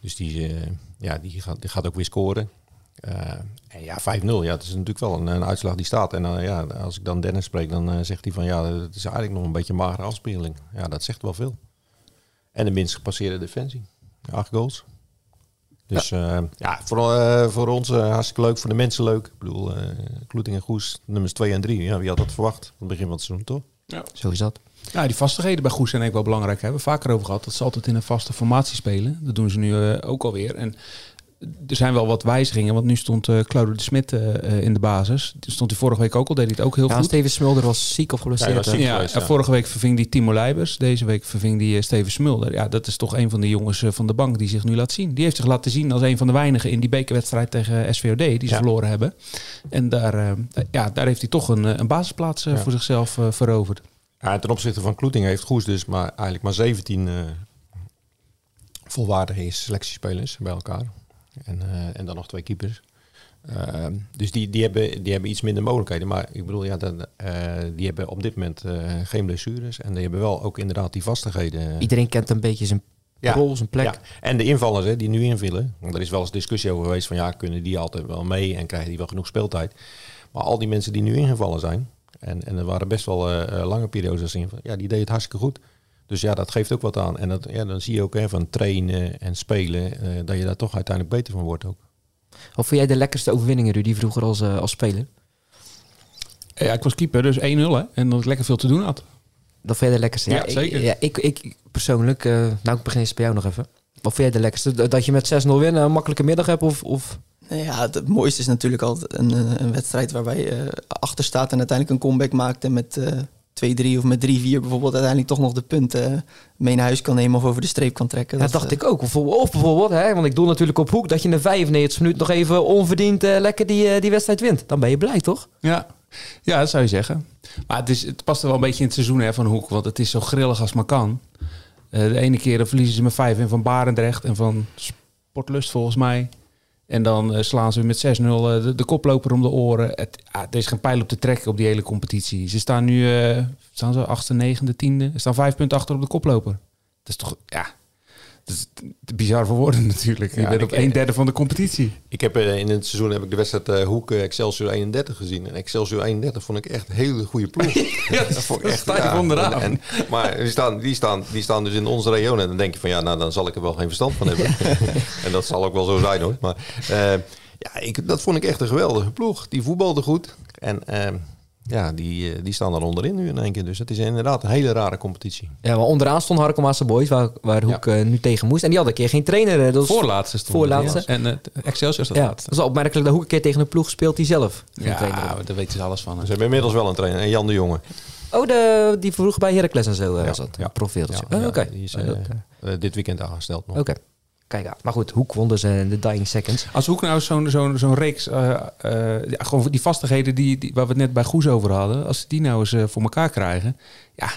C: Dus die, ja, die, gaat, die gaat ook weer scoren. Eh, en ja, 5-0. Ja, dat is natuurlijk wel een, een uitslag die staat. En dan ja, als ik dan Dennis spreek, dan eh, zegt hij van ja, het is eigenlijk nog een beetje een magere afspeling. Ja, dat zegt wel veel. En de minst gepasseerde defensie. Acht goals. Dus ja, ja voor, eh, voor ons eh, hartstikke leuk, voor de mensen leuk. Ik bedoel, eh Kloeting en Goes, nummers 2 en 3. Ja, wie had dat verwacht? Aan het begin van het seizoen, toch?
A: Zo is dat.
D: Ja, die vastigheden bij Goes zijn ook wel belangrijk. Hè. We hebben vaker over gehad dat ze altijd in een vaste formatie spelen. Dat doen ze nu eh, ook alweer. En er zijn wel wat wijzigingen, want nu stond eh Claudio de Smit eh, eh, in de basis. Stond hij vorige week ook al, deed hij het ook heel
A: Ja,
D: goed.
A: Steven Smulder was ziek of geblesseerd.
D: Ja, vorige week verving die Timo Leibers. Deze week verving die Steven Smulder. Ja, dat is toch een van de jongens van de bank die zich nu laat zien. Die heeft zich laten zien als een van de weinigen in die bekerwedstrijd tegen SVOD die ze
C: Ja.
D: verloren hebben. En daar, eh, ja, daar heeft hij toch een, een basisplaats
C: Ja.
D: voor zichzelf veroverd.
C: Ja, en ten opzichte van Kloeting heeft Goes dus maar eigenlijk maar 17 eh, volwaardige selectiespelers bij elkaar. En, eh, en dan nog twee keepers. Ehm, dus die, die, hebben, die hebben iets minder mogelijkheden. Maar ik bedoel, ja, dan, eh, die hebben op dit moment eh, geen blessures. En die hebben wel ook inderdaad die vastigheden.
A: Iedereen kent een beetje zijn
C: Ja.
A: rol, zijn plek.
C: Ja. En de invallers hè, die nu invillen. Want er is wel eens discussie over geweest van ja, kunnen die altijd wel mee en krijgen die wel genoeg speeltijd. Maar al die mensen die nu ingevallen zijn, en, en er waren best wel lange periodes als invallen, ja, die deden het hartstikke goed. Dus ja, dat geeft ook wat aan. En dat, ja, dan zie je ook hè, van trainen en spelen, eh, dat je daar toch uiteindelijk beter van wordt ook.
A: Of vond jij de lekkerste overwinningen, Rudy, vroeger als, eh, als speler?
D: Ja, ik was keeper, dus 1-0 hè. En dat ik lekker veel te doen had.
A: Dat vind jij de lekkerste?
D: Ja,
A: ik-
D: zeker.
A: ja, ik, ik persoonlijk, eh, nou ik begin eens bij jou nog even. Wat vind jij de lekkerste? Dat- je met 6-0 wint en een makkelijke middag hebt? Of, of...
B: Nou ja, het, mooiste is natuurlijk altijd een, eh, een wedstrijd waarbij je achter staat en uiteindelijk een comeback maakt en met eh 2-3 of met 3-4 bijvoorbeeld uiteindelijk toch nog de punten mee naar huis kan nemen of over de streep kan trekken.
A: Dat dacht
B: eh,
A: ik ook. Bijvoorbeeld, of bijvoorbeeld, hè, want ik doe natuurlijk op hoek, dat je in de 95 minuut nog even onverdiend eh, lekker die, eh, die wedstrijd wint. Dan ben je blij, toch?
D: Ja. ja, dat zou je zeggen. Maar het, is, het past er wel een beetje in het seizoen hè, van Hoek. Want het is zo grillig als maar kan. Eh, de ene keer verliezen ze met 5 in van Barendrecht en van Sportlust volgens mij. En dan eh, slaan ze met 6-0 eh, de, de koploper om de oren. Het, ah, er is geen pijl op te trekken op die hele competitie. Ze staan nu, eh, staan ze achtste, negende, tiende. Ze staan vijf punten achter op de koploper. Dat is toch, ja, dat is te bizar voor woorden <laughs> natuurlijk. je
C: Ja,
D: bent op een derde van de competitie.
C: Ik heb eh, in het seizoen heb ik de wedstrijd eh, Hoek eh, Excelsior 31 gezien. En Excelsior 31 vond ik echt een hele goede ploeg. <laughs>
D: Ja,
C: Dat vond ik echt
D: sta je onderaan.
C: En, en- maar die staan, die, staan, die staan dus in onze regio. En dan denk je van ja, nou dan zal ik er wel geen verstand van hebben. <laughs> en dat zal ook wel zo zijn hoor. Maar ja, ik, dat vond ik echt een geweldige ploeg. Die voetbalde goed. En eh, ja, die, eh, die staan dan onderin nu in één keer. Dus het is inderdaad een hele rare competitie.
A: Ja, maar onderaan stond Harkemaanse Boys, waar, waar Hoek eh, nu tegen moest. En die had een keer geen trainer. Dat
D: Voorlaatste stond
A: Voorlaatste.
D: er, ja. En uh, Excelsior staat
A: Ja,
D: laatste.
A: dat is wel opmerkelijk dat Hoek een keer tegen een ploeg speelt die zelf geen trainer
D: Ja, daar weten ze alles van. hè.
C: Ze hebben inmiddels wel een trainer. En Jan de Jonge.
A: Oh, de, die vroeger bij Heracles en zo eh,
C: Ja,
A: was dat.
C: ja.
A: Ja, Oh, Oké.
C: die is
A: Oh,
C: dit weekend aangesteld nog.
A: Oké. Kijk, ja. maar goed, Hoek won dus eh, de dying seconds.
D: Als Hoek nou zo'n zo'n zo'n reeks, eh, eh, ja, gewoon die vastigheden die, die, waar we het net bij Goes over hadden, als ze die nou eens voor elkaar krijgen, ja,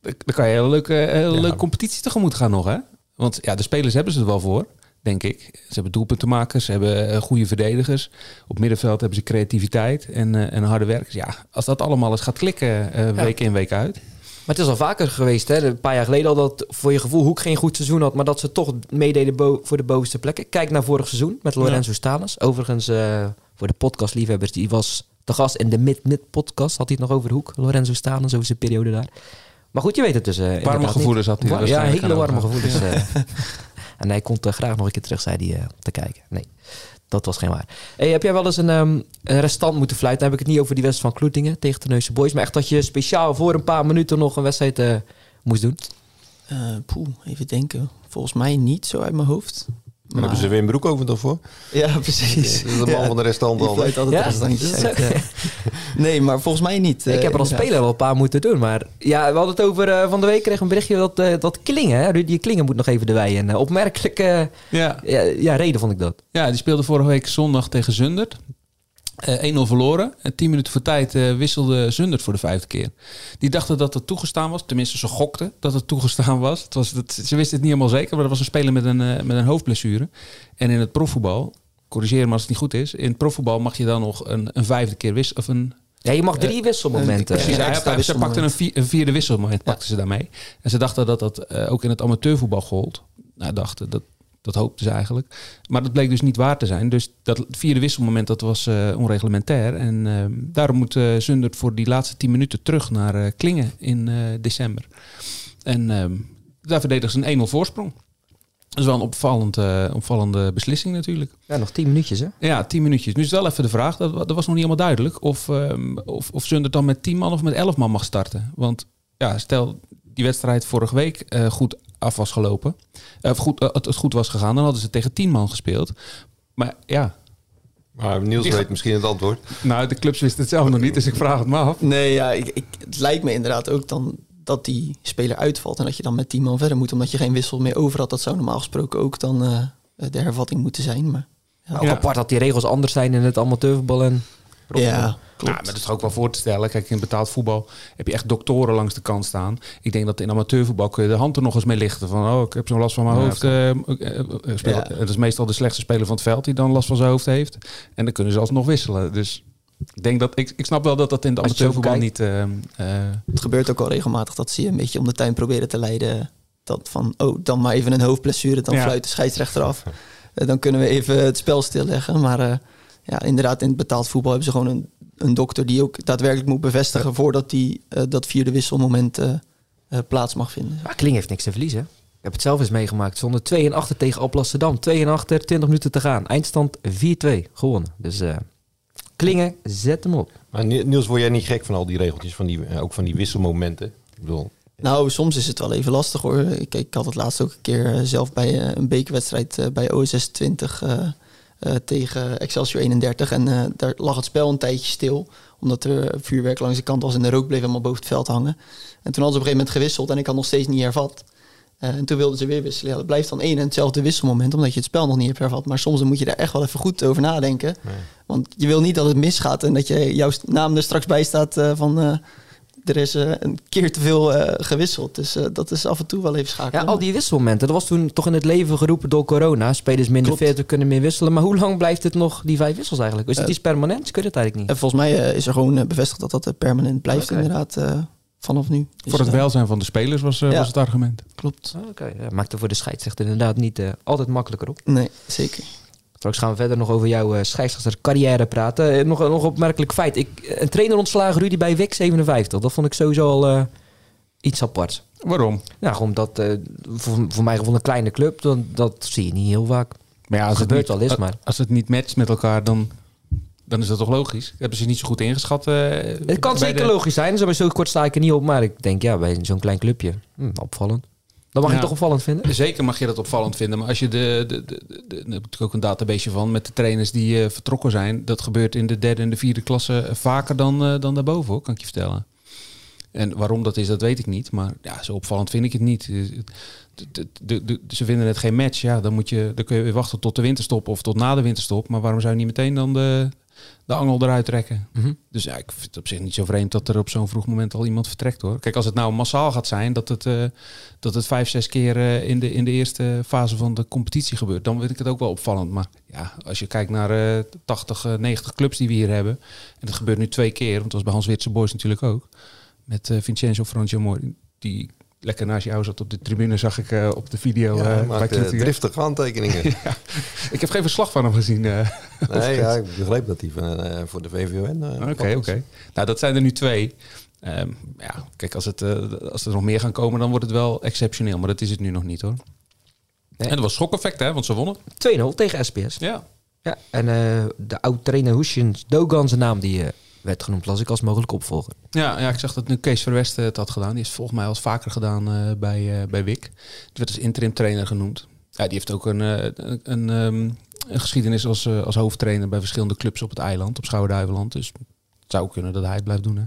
D: dan kan je een hele leuke, hele
C: Ja.
D: leuke competitie tegemoet gaan nog, hè? Want ja, de spelers hebben ze er wel voor, denk ik. Ze hebben doelpuntenmakers, ze hebben goede verdedigers. Op middenveld hebben ze creativiteit en, en harde werkers. Ja, als dat allemaal eens gaat klikken, week in, week uit.
A: Maar het is al vaker geweest, hè? een paar jaar geleden al, dat voor je gevoel Hoek geen goed seizoen had, maar dat ze toch meededen voor de bovenste plekken. Kijk naar vorig seizoen met Lorenzo Stanes. Overigens, eh, voor de podcastliefhebbers, die was de gast in de Mid-Mid-podcast. Had hij het nog over Hoek, Lorenzo Stanes, over zijn periode daar. Maar goed, je weet het dus. eh, inderdaad niet.
D: gevoelens had hij er
A: Wa- Ja,
D: waarschijnlijk
A: hele warme gevoelens. eh. <laughs> en hij komt eh, graag nog een keer terug, zei hij, eh, te kijken. Nee, dat was geen waar. Hey, heb jij wel eens een, ehm, een restant moeten fluiten? Dan heb ik het niet over die wedstrijd van Kloetingen tegen de Neuse Boys. Maar echt dat je speciaal voor een paar minuten nog een wedstrijd eh, moest doen.
B: poeh, even denken. Volgens mij niet zo uit mijn hoofd.
C: Daar hebben ze Wim Broekhoven toch voor?
B: Ja, precies.
C: Dat is de man
B: Ja,
C: van de restant al.
B: altijd
A: Ja,
B: restantjes
A: dat
B: uit, ja. Nee, maar volgens mij niet.
A: ik
B: eh,
A: heb er als
B: inderdaad.
A: speler wel een paar moeten doen. Maar ja, we hadden het over eh, van de week kreeg een berichtje dat, eh, dat Klingen, hè, Rudy Klingen moet nog even erbij. En eh, opmerkelijke
D: Ja,
A: ja, ja, reden vond ik dat.
D: Ja, die speelde vorige week zondag tegen Zundert. Eh 1-0 verloren. En 10 minuten voor tijd eh, wisselde Zundert voor de vijfde keer. Die dachten dat het toegestaan was. Tenminste, ze gokten dat het toegestaan was. Het was dat, ze wisten het niet helemaal zeker, maar dat was een speler met een, eh, met een hoofdblessure. En in het profvoetbal, corrigeer me als het niet goed is. In het profvoetbal mag je dan nog een, een vijfde keer wisselen. Of een,
A: Ja, je mag drie wisselmomenten.
D: Precies,
B: Ja,
D: ze pakten een, vier- een vierde wisselmoment pakten ze daarmee. En ze dachten dat dat eh, ook in het amateurvoetbal gold. Nou, dachten, dat, dat hoopten ze eigenlijk. Maar dat bleek dus niet waar te zijn. Dus dat vierde wisselmoment dat was eh, onreglementair. En eh, daarom moet eh Zundert voor die laatste tien minuten terug naar eh, Klingen in december. En eh, daar verdedigen ze een 1-0 voorsprong. Dat is wel een opvallend, opvallende beslissing natuurlijk.
A: Ja, nog tien minuutjes, hè?
D: Ja, 10 minuutjes. Nu is wel even de vraag, dat, dat was nog niet helemaal duidelijk, of, ehm of, of Zundert dan met 10 man of met 11 man mag starten. Want ja, stel die wedstrijd vorige week goed af was gelopen, eh, of goed, eh, het, het goed was gegaan, dan hadden ze tegen 10 man gespeeld. Maar ja,
C: Maar Niels weet misschien het antwoord.
D: nou, de clubs wisten het zelf nog niet, dus ik vraag het me af.
B: Nee, ja, ik, ik, het lijkt me inderdaad ook dan dat die speler uitvalt en dat je dan met 10 man verder moet, omdat je geen wissel meer over had. Dat zou normaal gesproken ook dan eh, de hervatting moeten zijn. Maar
A: Maar ook
D: Ja.
A: apart dat die regels anders zijn in het amateurvoetbal en
B: ja, klopt.
D: Ja, maar dat is ook wel voor te stellen. Kijk, in betaald voetbal heb je echt doktoren langs de kant staan. Ik denk dat in amateurvoetbal kun je de hand er nog eens mee lichten. Van, oh, ik heb zo'n last van mijn hoofd. Uh, uh, Het is meestal de slechtste speler van het veld die dan last van zijn hoofd heeft. En dan kunnen ze alsnog wisselen. Dus ik denk dat ik, ik snap wel dat dat in de amateurvoetbal niet.
B: het gebeurt ook al regelmatig dat ze je een beetje om de tuin proberen te leiden. Dat van, oh, dan maar even een hoofdblessure, dan fluit de scheidsrechter af. dan kunnen we even het spel stilleggen. Maar ja, inderdaad, in het betaald voetbal hebben ze gewoon een, een dokter die ook daadwerkelijk moet bevestigen voordat hij uh, dat vierde wisselmoment uh, uh, plaats mag vinden.
A: Maar Kling heeft niks te verliezen. Ik heb het zelf eens meegemaakt. Zonder 2 en achter tegen Alblasserdam. 2 en achter, 20 minuten te gaan. Eindstand 4-2 gewonnen. Dus Klingen, zet hem op.
C: Maar Niels, word jij niet gek van al die regeltjes, van die, ook van die wisselmomenten? Ik bedoel,
B: nou, soms is het wel even lastig hoor. Ik, ik had het laatst ook een keer zelf bij een bekerwedstrijd bij OSS 20 uh, tegen Excelsior 31. En uh, daar lag het spel een tijdje stil. Omdat er vuurwerk langs de kant was en de rook bleef helemaal boven het veld hangen. En toen hadden ze op een gegeven moment gewisseld en ik had nog steeds niet hervat. Uh, en toen wilden ze weer wisselen. Ja, dat blijft dan één en hetzelfde wisselmoment, omdat je het spel nog niet hebt hervat. Maar soms moet je daar echt wel even goed over nadenken. Nee. Want je wil niet dat het misgaat en dat je jouw naam er straks bij staat van er is uh, een keer te veel uh, gewisseld. Dus uh, dat is af en toe wel even schakelen.
A: Ja, al die wisselmomenten. Dat was toen toch in het leven geroepen door corona. Spelers minder fit, kunnen meer wisselen. Maar hoe lang blijft het nog, die vijf wissels eigenlijk? Is het iets permanent? Ik weet het eigenlijk niet.
B: volgens mij is er gewoon bevestigd dat dat permanent blijft okay. inderdaad. vanaf nu.
D: Dus, voor het welzijn van de spelers was, ja. was het argument.
B: Klopt.
A: Oké, okay. ja, maakt er voor de scheidsrechter inderdaad niet altijd makkelijker op.
B: Nee, zeker.
A: Straks gaan we verder nog over jouw uh, scheidsrechtercarrière praten. Uh, nog, nog een opmerkelijk feit. Ik, een trainer ontslagen Rudy bij WIC 57. Dat vond ik sowieso al uh, iets apart.
D: Waarom?
A: Nou, omdat voor, voor mij gevoel een kleine club, dan, dat zie je niet heel vaak. Maar ja, als het, gebeurt niet, wel eens, maar...
D: Als het niet matcht met elkaar, dan, dan is dat toch logisch? Hebben ze niet zo goed ingeschat?
A: het kan zeker de... logisch zijn. Zo, zo kort sta ik er niet op. Maar ik denk, ja, bij zo'n klein clubje, hm, opvallend. Dan mag je toch opvallend vinden?
D: Zeker mag je dat opvallend vinden. Maar als je de, de, de, de, daar heb ik ook een database van met de trainers die uh, vertrokken zijn. Dat gebeurt in de derde en de vierde klasse vaker dan, uh, dan daarboven, hoor, kan ik je vertellen. En waarom dat is, dat weet ik niet. Maar ja, zo opvallend vind ik het niet. ze vinden het geen match. Ja, dan, moet je, dan kun je weer wachten tot de winterstop of tot na de winterstop. Maar waarom zou je niet meteen dan de, de angel eruit trekken. Mhm. Dus ja, ik vind het op zich niet zo vreemd dat er op zo'n vroeg moment al iemand vertrekt hoor. Kijk, als het nou massaal gaat zijn, dat het, uh, dat het vijf, zes keer uh, in, de, in de eerste fase van de competitie gebeurt, dan vind ik het ook wel opvallend. Maar ja, als je kijkt naar uh, 80, 90 clubs die we hier hebben, en dat gebeurt nu twee keer, want dat was bij Hans Witse Boys natuurlijk ook, met uh, Vincenzo Franciamori, die lekker naast jou zat op de tribune, zag ik uh, op de video.
C: Ja, uh, maakt driftige handtekeningen. <laughs> ja.
D: Ik heb geen verslag van hem gezien. <laughs> Uh,
C: nee, ja, ik begreep dat hij van, voor de VVN.
D: Oké, oké. Okay. Nou, dat zijn er nu twee. Um, ja, kijk, als, het, als er nog meer gaan komen, dan wordt het wel exceptioneel. Maar dat is het nu nog niet hoor. Nee. En dat was schokeffect, hè? Want ze wonnen.
A: 2-0 tegen SPS.
D: Ja.
A: Ja, en de oud-trainer Hushin Dogan, zijn naam, die werd genoemd, las ik als mogelijk opvolger.
D: Ja, ja ik zag dat nu Kees Verwesten het had gedaan. Die is volgens mij al vaker gedaan uh, bij, uh, bij WIC. Die werd als interim trainer genoemd. Ja, die heeft ook een, een, een, um, een, geschiedenis als, als hoofdtrainer bij verschillende clubs op het eiland, op Schouwen-Duiveland. Dus het zou kunnen dat hij het blijft doen. Hè?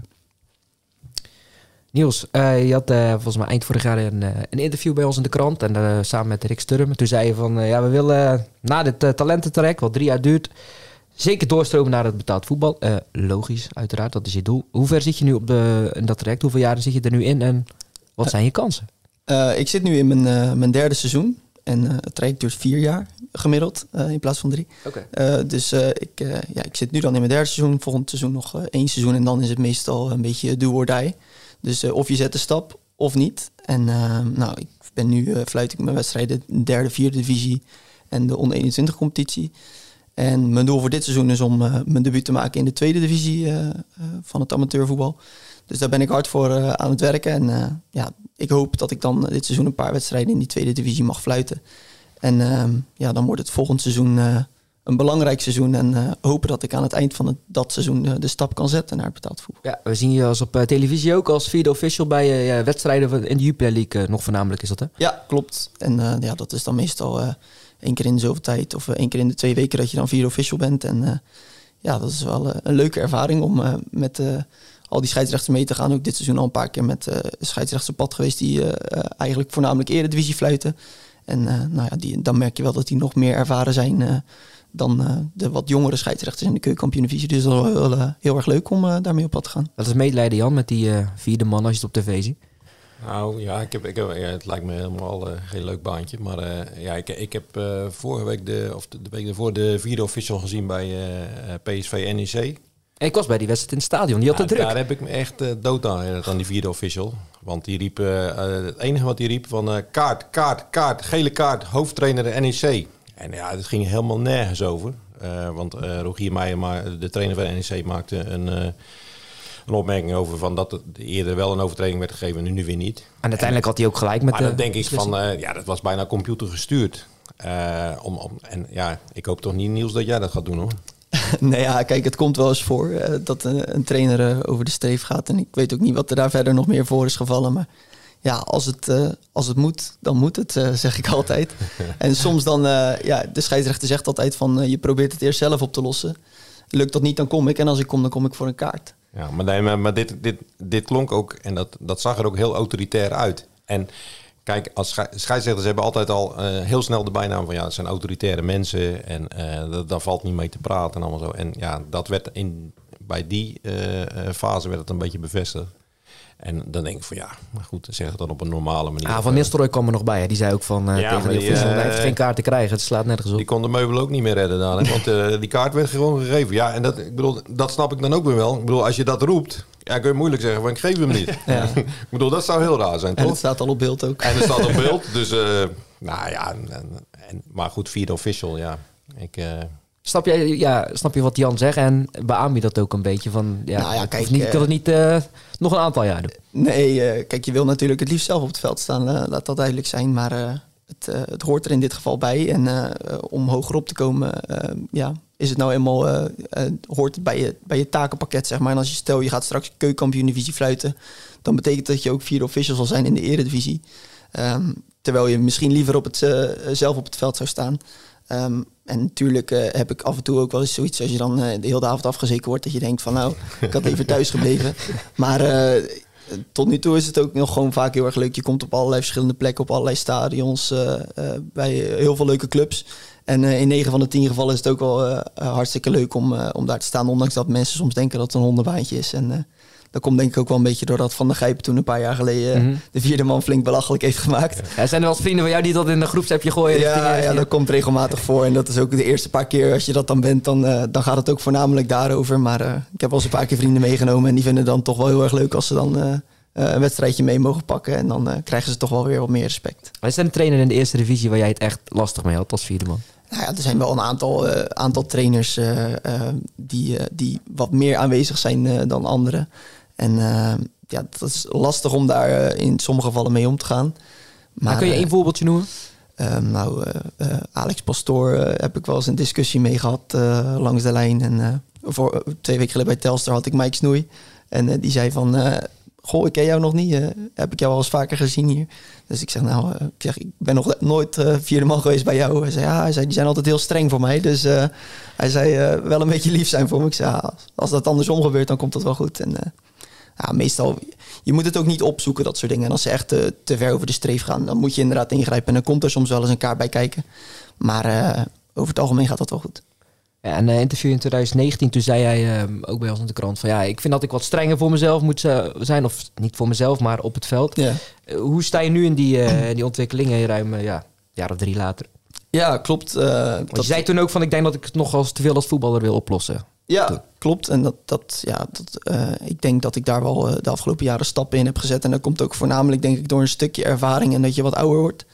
A: Niels, je had volgens mij eind vorig jaar een, een, interview bij ons in de krant. En samen met Rick Sturm. Toen zei je van, ja, we willen na dit talententrek, wat drie jaar duurt Zeker doorstromen naar het betaald voetbal. Uh, logisch, uiteraard, dat is je doel. Hoe ver zit je nu op de, in dat traject? Hoeveel jaren zit je er nu in en wat zijn je kansen?
B: Uh, ik zit nu in mijn, uh, mijn derde seizoen. En het traject duurt vier jaar gemiddeld in plaats van drie.
A: Okay.
B: dus ik, ja, ik zit nu dan in mijn derde seizoen. Volgend seizoen nog één seizoen. En dan is het meestal een beetje do or die. Dus of je zet de stap of niet. En nou, ik ben nu fluit ik mijn wedstrijden derde, vierde divisie en de onder 21 competitie. En mijn doel voor dit seizoen is om uh, mijn debuut te maken in de tweede divisie uh, uh, van het amateurvoetbal. Dus daar ben ik hard voor aan het werken. En ja, ik hoop dat ik dan dit seizoen een paar wedstrijden in die tweede divisie mag fluiten. En ehm, ja, dan wordt het volgend seizoen een belangrijk seizoen. En hopen dat ik aan het eind van het, dat seizoen de stap kan zetten naar het betaald voetbal.
A: Ja, we zien je als op televisie ook als vierde official bij wedstrijden in de Jupiler League nog voornamelijk is dat hè?
B: Ja, klopt. En ja, dat is dan meestal één keer in de zoveel tijd of eh, één keer in de twee weken dat je dan vier official bent. En uh, ja, dat is wel eh, een leuke ervaring om met al die scheidsrechters mee te gaan. Ook dit seizoen al een paar keer met uh, scheidsrechters op pad geweest die eigenlijk voornamelijk eredivisie fluiten. En nou ja, die, dan merk je wel dat die nog meer ervaren zijn dan eh, de wat jongere scheidsrechters in de keukenkampioen-divisie. Dus dat is wel heel, heel erg leuk om daarmee op pad te gaan.
A: Dat is medelijden, Jan, met die vierde man als je het op tv ziet.
C: Nou ja, ik heb, ik heb, ja, het lijkt me helemaal uh, geen leuk baantje. Maar uh, ja, ik, ik heb uh, vorige week, de, of de, de, week ervoor, de vierde official gezien bij PSV NEC.
A: Ik was bij die wedstrijd in het stadion, die had het druk.
C: Daar heb ik me echt dood aan, aan die vierde official. Want die riep, het enige wat hij riep van kaart, kaart, kaart, gele kaart, hoofdtrainer de NEC. En ja, het ging helemaal nergens over. want Rogier Meijer, maar de trainer van NEC, maakte een een opmerking over van dat het eerder wel een overtreding werd gegeven en nu weer niet.
A: En uiteindelijk had hij ook gelijk met
C: maar dan denk ik van, uh, ja, dat was bijna computer gestuurd. Uh, om, om, en ja, ik hoop toch niet, Niels, dat jij dat gaat doen hoor. <laughs>
B: nee, ja, kijk, het komt wel eens voor uh, dat een, een trainer over de streef gaat. En ik weet ook niet wat er daar verder nog meer voor is gevallen. Maar ja, als het, als het moet, dan moet het, zeg ik altijd. <laughs> en soms dan, ja, de scheidsrechter zegt altijd van, je probeert het eerst zelf op te lossen. Lukt dat niet, dan kom ik. En als ik kom, dan kom ik voor een kaart.
C: Ja, maar, nee, maar, dit, dit, dit klonk ook, en dat, dat zag er ook heel autoritair uit. En kijk, als scheidsrechters hebben altijd al uh, heel snel de bijnaam van ja, het zijn autoritaire mensen en uh, daar valt niet mee te praten en allemaal zo. En ja, dat werd in, bij die uh, fase werd het een beetje bevestigd. En dan denk ik van ja, maar goed, zeg het dan op een normale manier.
A: Ah, van Nistelrooy kwam er nog bij. Hè? Die zei ook van uh, ja, tegen die uh, hij heeft geen kaart te krijgen. Het slaat nergens op.
C: Die kon de meubel ook niet meer redden dan. Want uh, die kaart werd gewoon gegeven. Ja, en dat, ik bedoel, dat snap ik dan ook weer wel. Ik bedoel, als je dat roept, ja, kun je moeilijk zeggen van ik geef hem niet. <laughs> ja. <laughs> ik bedoel, dat zou heel raar zijn, toch?
B: En het staat al op beeld ook.
C: En het staat op <laughs> beeld. Dus, nou ja, en, en, maar goed, vierde official, ja. Ik...
A: Snap je, ja, snap je wat Jan zegt? En beaam je dat ook een beetje? Van, ja, nou ja, kijk, niet, ik wil het niet uh, nog een aantal jaar doen.
B: Nee, uh, kijk, je wil natuurlijk het liefst zelf op het veld staan. Uh, laat dat duidelijk zijn. Maar het, het, hoort er in dit geval bij. En om hoger op te komen, ja, is het nou eenmaal, hoort het bij je, bij je takenpakket, zeg maar. En als je stel, je gaat straks keukenkampioen divisie fluiten, dan betekent dat je ook vierde official zal zijn in de eredivisie. Um, terwijl je misschien liever op het, zelf op het veld zou staan. Um, en natuurlijk uh, heb ik af en toe ook wel eens zoiets als je dan uh, de hele avond afgezeken wordt, dat je denkt van nou, ik had even thuis gebleven. <laughs> Maar uh, tot nu toe is het ook nog gewoon vaak heel erg leuk. Je komt op allerlei verschillende plekken, op allerlei stadions, bij heel veel leuke clubs. En in 9 van de 10 gevallen is het ook wel hartstikke leuk om, om daar te staan, ondanks dat mensen soms denken dat het een hondenbaantje is. En dat komt denk ik ook wel een beetje doordat Van der Gijpen toen een paar jaar geleden mhm. de vierde man flink belachelijk heeft gemaakt.
A: Ja. zijn er wel vrienden van jou die dat in de groepsappje gooien?
B: Ja, ja, dat komt regelmatig voor. En dat is ook de eerste paar keer als je dat dan bent, dan, uh, dan gaat het ook voornamelijk daarover. Maar uh, ik heb wel eens een paar keer vrienden meegenomen en die vinden het dan toch wel heel erg leuk als ze dan... Uh, een wedstrijdje mee mogen pakken. En dan krijgen ze toch wel weer wat meer respect.
A: Wat is een trainer in de eerste divisie waar jij het echt lastig mee had als vierde man?
B: Nou ja, er zijn wel een aantal, aantal trainers die, die wat meer aanwezig zijn dan anderen. En eh, ja, dat is lastig om daar eh, in sommige gevallen mee om te gaan.
A: Maar, kun je één voorbeeldje noemen?
B: Nou, uh, Alex Pastoor heb ik wel eens een discussie mee gehad langs de lijn. En voor twee weken geleden bij Telstar had ik Mike Snoei. En die zei van, goh, ik ken jou nog niet. heb ik jou al eens vaker gezien hier. Dus ik zeg, nou, ik, zeg, ik ben nog nooit vierde man geweest bij jou. Hij zei, ja, hij zei, die zijn altijd heel streng voor mij. Dus hij zei, wel een beetje lief zijn voor me. Ik zei, ja, als dat andersom gebeurt, dan komt dat wel goed. En ja, meestal, je moet het ook niet opzoeken, dat soort dingen. En als ze echt te, te ver over de streef gaan, dan moet je inderdaad ingrijpen. En dan komt er soms wel eens een kaart bij kijken. Maar uh, over het algemeen gaat dat wel goed.
A: Ja, en een interview in 2019, toen zei jij uh, ook bij ons in de krant van ja, ik vind dat ik wat strenger voor mezelf moet zijn. Of niet voor mezelf, maar op het veld. Ja. hoe sta je nu in die, die ontwikkelingen ruim ja, jaar of drie later?
B: Ja, klopt.
A: Want je zei toen ook van ik denk dat ik het nog als te veel als voetballer wil oplossen.
B: Ja, klopt. En dat, dat, ja, dat, uh, ik denk dat ik daar wel uh, de afgelopen jaren stappen in heb gezet. En dat komt ook voornamelijk, denk ik, door een stukje ervaring en dat je wat ouder wordt.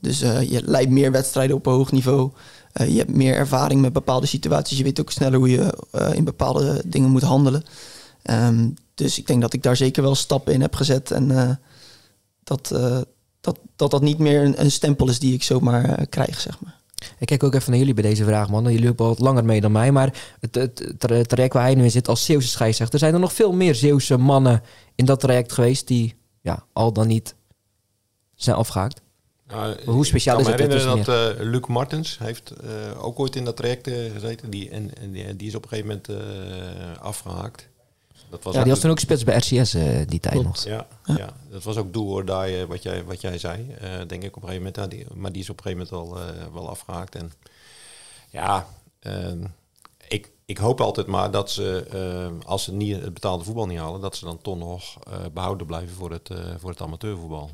B: Dus uh, je leidt meer wedstrijden op een hoog niveau. je hebt meer ervaring met bepaalde situaties. Je weet ook sneller hoe je in bepaalde dingen moet handelen. Um, dus ik denk dat ik daar zeker wel stappen in heb gezet. En dat, dat, dat dat niet meer een, een, stempel is die ik zomaar krijg, zeg maar.
A: Ik kijk ook even naar jullie bij deze vraag, man. Jullie lopen wat langer mee dan mij. Maar het, het, het traject waar hij nu in zit als Zeeuwse scheidsrechter... zijn er nog veel meer Zeeuwse mannen in dat traject geweest... die ja, al dan niet zijn afgehaakt? Nou, hoe speciaal is het?
C: Ik kan me herinneren dat uh, Luc Martens heeft uh, ook ooit in dat traject uh, gezeten. Die, en, en die, die, is op een gegeven moment afgehaakt.
A: Dat was ja, die was toen ook spits bij RCS uh, eh, die tijd nog.
C: Ja, ja. ja. dat was ook do or die, wat, jij, wat jij zei. Uh, denk ik op een gegeven moment. die, maar die is op een gegeven moment al wel afgehaakt. En ja, ik, ik hoop altijd maar dat ze, als ze niet, het betaalde voetbal niet halen, dat ze dan toch nog behouden blijven voor het, voor het amateurvoetbal.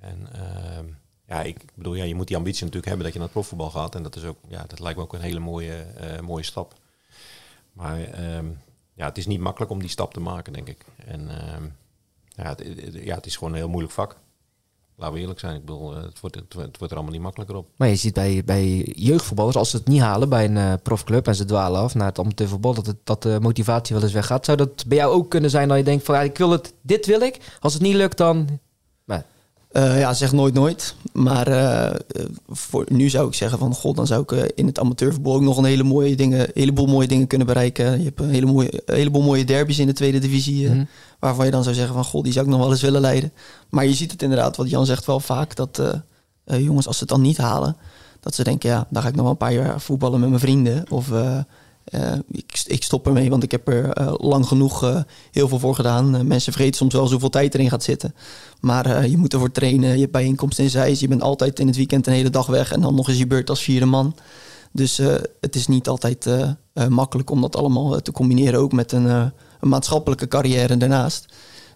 C: En ehm, ja, ik bedoel, ja, je moet die ambitie natuurlijk hebben dat je naar het profvoetbal gaat. En dat, is ook, ja, dat lijkt me ook een hele mooie, mooie stap. Maar ehm, ja, het is niet makkelijk om die stap te maken, denk ik. En ehm, ja, het, ja, het is gewoon een heel moeilijk vak. Laten we eerlijk zijn. Ik bedoel, eh, het wordt, het, wordt er allemaal niet makkelijker op.
A: Maar je ziet bij, bij jeugdvoetballers, als ze het niet halen bij een uh, profclub en ze dwalen af naar het amateurvoetbal, dat, dat de motivatie wel eens weggaat. Zou dat bij jou ook kunnen zijn dat je denkt van ik wil het, dit wil ik. Als het niet lukt, dan
B: uh, ja, zeg nooit nooit. Maar uh, voor nu zou ik zeggen van... God, dan zou ik uh, in het amateurvoetbal ook nog een hele mooie dingen, heleboel mooie dingen kunnen bereiken. Je hebt een, hele mooie, een heleboel mooie derbies in de tweede divisie... Mm. waarvan je dan zou zeggen van... God, die zou ik nog wel eens willen leiden. Maar je ziet het inderdaad, wat Jan zegt wel vaak... dat jongens, als ze het dan niet halen... dat ze denken, ja, dan ga ik nog wel een paar jaar voetballen met mijn vrienden. Of uh, ik, ik, stop ermee, want ik heb er uh, lang genoeg uh, heel veel voor gedaan. mensen vergeten soms wel zoveel tijd erin gaat zitten. Maar je moet ervoor trainen, je hebt bijeenkomsten in Zeist. Je bent altijd in het weekend een hele dag weg. En dan nog eens je beurt als vierde man. Dus het is niet altijd makkelijk om dat allemaal te combineren. Ook met een, een maatschappelijke carrière daarnaast.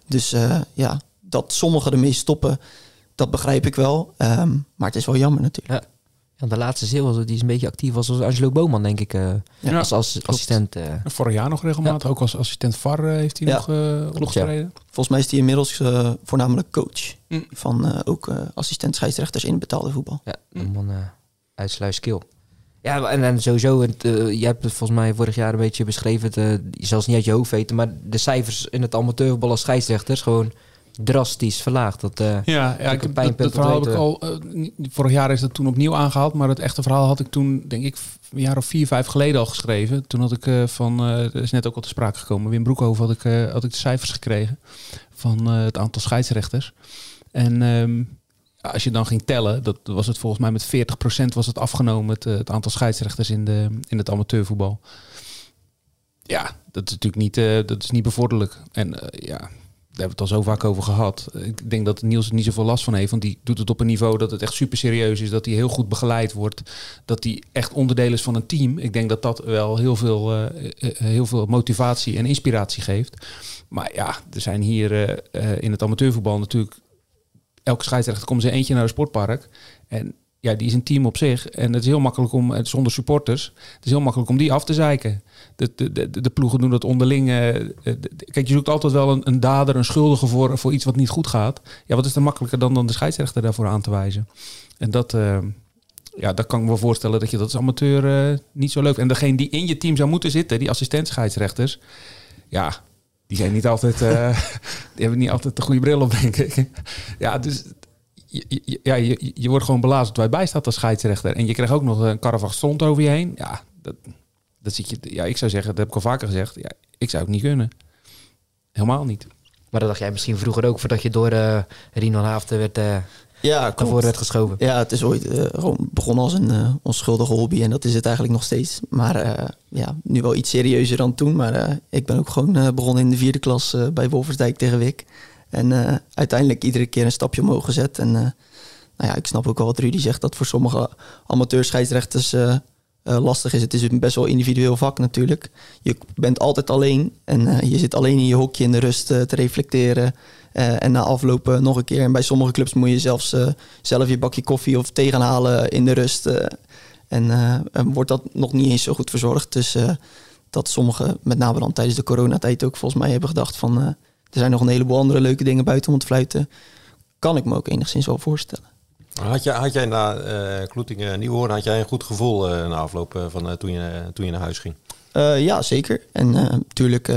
B: Dus ja, dat sommigen ermee stoppen, dat begrijp ik wel. Um, maar het is wel jammer natuurlijk. Ja.
A: Ja, de laatste zeel die is een beetje actief was als Angelo Boman, denk ik. Uh, ja, als, als assistent. Uh.
D: Vorig jaar nog regelmatig. Ook als assistent VAR uh, heeft hij nog opgetreden.
B: Volgens mij is hij inmiddels voornamelijk coach. Mm. Van ook assistent scheidsrechters in betaalde voetbal.
A: Ja, een man uitsluis skill. Ja, en, en sowieso, het, je hebt het volgens mij vorig jaar een beetje beschreven. Het, je zelfs niet uit je hoofd weten, maar de cijfers in het amateurvoetbal als scheidsrechters gewoon drastisch verlaagd. Dat, uh,
D: ja, ja ik, dat, dat verhaal heb ik al. Uh, vorig jaar is dat toen opnieuw aangehaald. Maar het echte verhaal had ik toen, denk ik, een jaar of vier, vijf geleden al geschreven. Toen had ik uh, van, er is net ook al te sprake gekomen. Wim Broekhoven had ik, had ik de cijfers gekregen van het aantal scheidsrechters. En um, als je dan ging tellen, dat was het volgens mij met 40% was het afgenomen, het, het aantal scheidsrechters in, de, in het amateurvoetbal. Ja, dat is natuurlijk niet, dat is niet bevorderlijk. En ja, daar hebben we het al zo vaak over gehad. Ik denk dat Niels er niet zoveel last van heeft. Want die doet het op een niveau dat het echt super serieus is. Dat hij heel goed begeleid wordt. Dat hij echt onderdeel is van een team. Ik denk dat dat wel heel veel, uh, heel veel motivatie en inspiratie geeft. Maar ja, er zijn hier uh, in het amateurvoetbal natuurlijk... Elke scheidsrechter komt ze eentje naar een sportpark. En ja, die is een team op zich. En het is heel makkelijk om, zonder supporters, het is heel makkelijk om die af te zeiken. De, de, de, de ploegen doen dat onderling. Uh, kijk, je zoekt altijd wel een, een, dader, een schuldige voor, voor iets wat niet goed gaat. Ja, wat is er makkelijker dan, dan de scheidsrechter daarvoor aan te wijzen? En dat, uh, ja, dat kan ik me voorstellen dat je dat als amateur uh, niet zo leuk En degene die in je team zou moeten zitten, die assistent scheidsrechters, ja, die zijn niet altijd, <laughs> die hebben niet altijd de goede bril op, denk ik. ja, dus je, ja, je, je wordt gewoon belazerd waar je bij staat als scheidsrechter. En je krijgt ook nog een karrevag stond over je heen. Ja, dat, dat zit je, ja, ik zou zeggen, dat heb ik al vaker gezegd. Ja, ik zou het niet kunnen. Helemaal niet.
A: Maar dat dacht jij misschien vroeger ook, voordat je door uh, Rino Haafden werd, uh, ja, naar werd geschoven.
B: Ja, het is ooit uh, gewoon begonnen als een onschuldige hobby en dat is het eigenlijk nog steeds. Maar ja, nu wel iets serieuzer dan toen. Maar ik ben ook gewoon begonnen in de vierde klas bij Wolversdijk tegen Wik. En uh, uiteindelijk iedere keer een stapje omhoog gezet. En uh, nou ja, ik snap ook wel wat Rudy zegt, dat voor sommige amateurscheidsrechters uh, lastig is. Het is een best wel individueel vak natuurlijk. Je bent altijd alleen en je zit alleen in je hokje in de rust te reflecteren. en na aflopen nog een keer. En bij sommige clubs moet je zelfs zelf je bakje koffie of tegenhalen in de rust. en, en wordt dat nog niet eens zo goed verzorgd. Dus dat sommigen, met name dan tijdens de coronatijd ook volgens mij hebben gedacht van er zijn nog een heleboel andere leuke dingen buiten om te fluiten. Kan ik me ook enigszins wel voorstellen.
C: Had jij, had jij na uh, Kloetingen Nieuwhoorn, had jij een goed gevoel uh, na afloop uh, van toen, je, toen je naar huis ging?
B: ja, zeker. En natuurlijk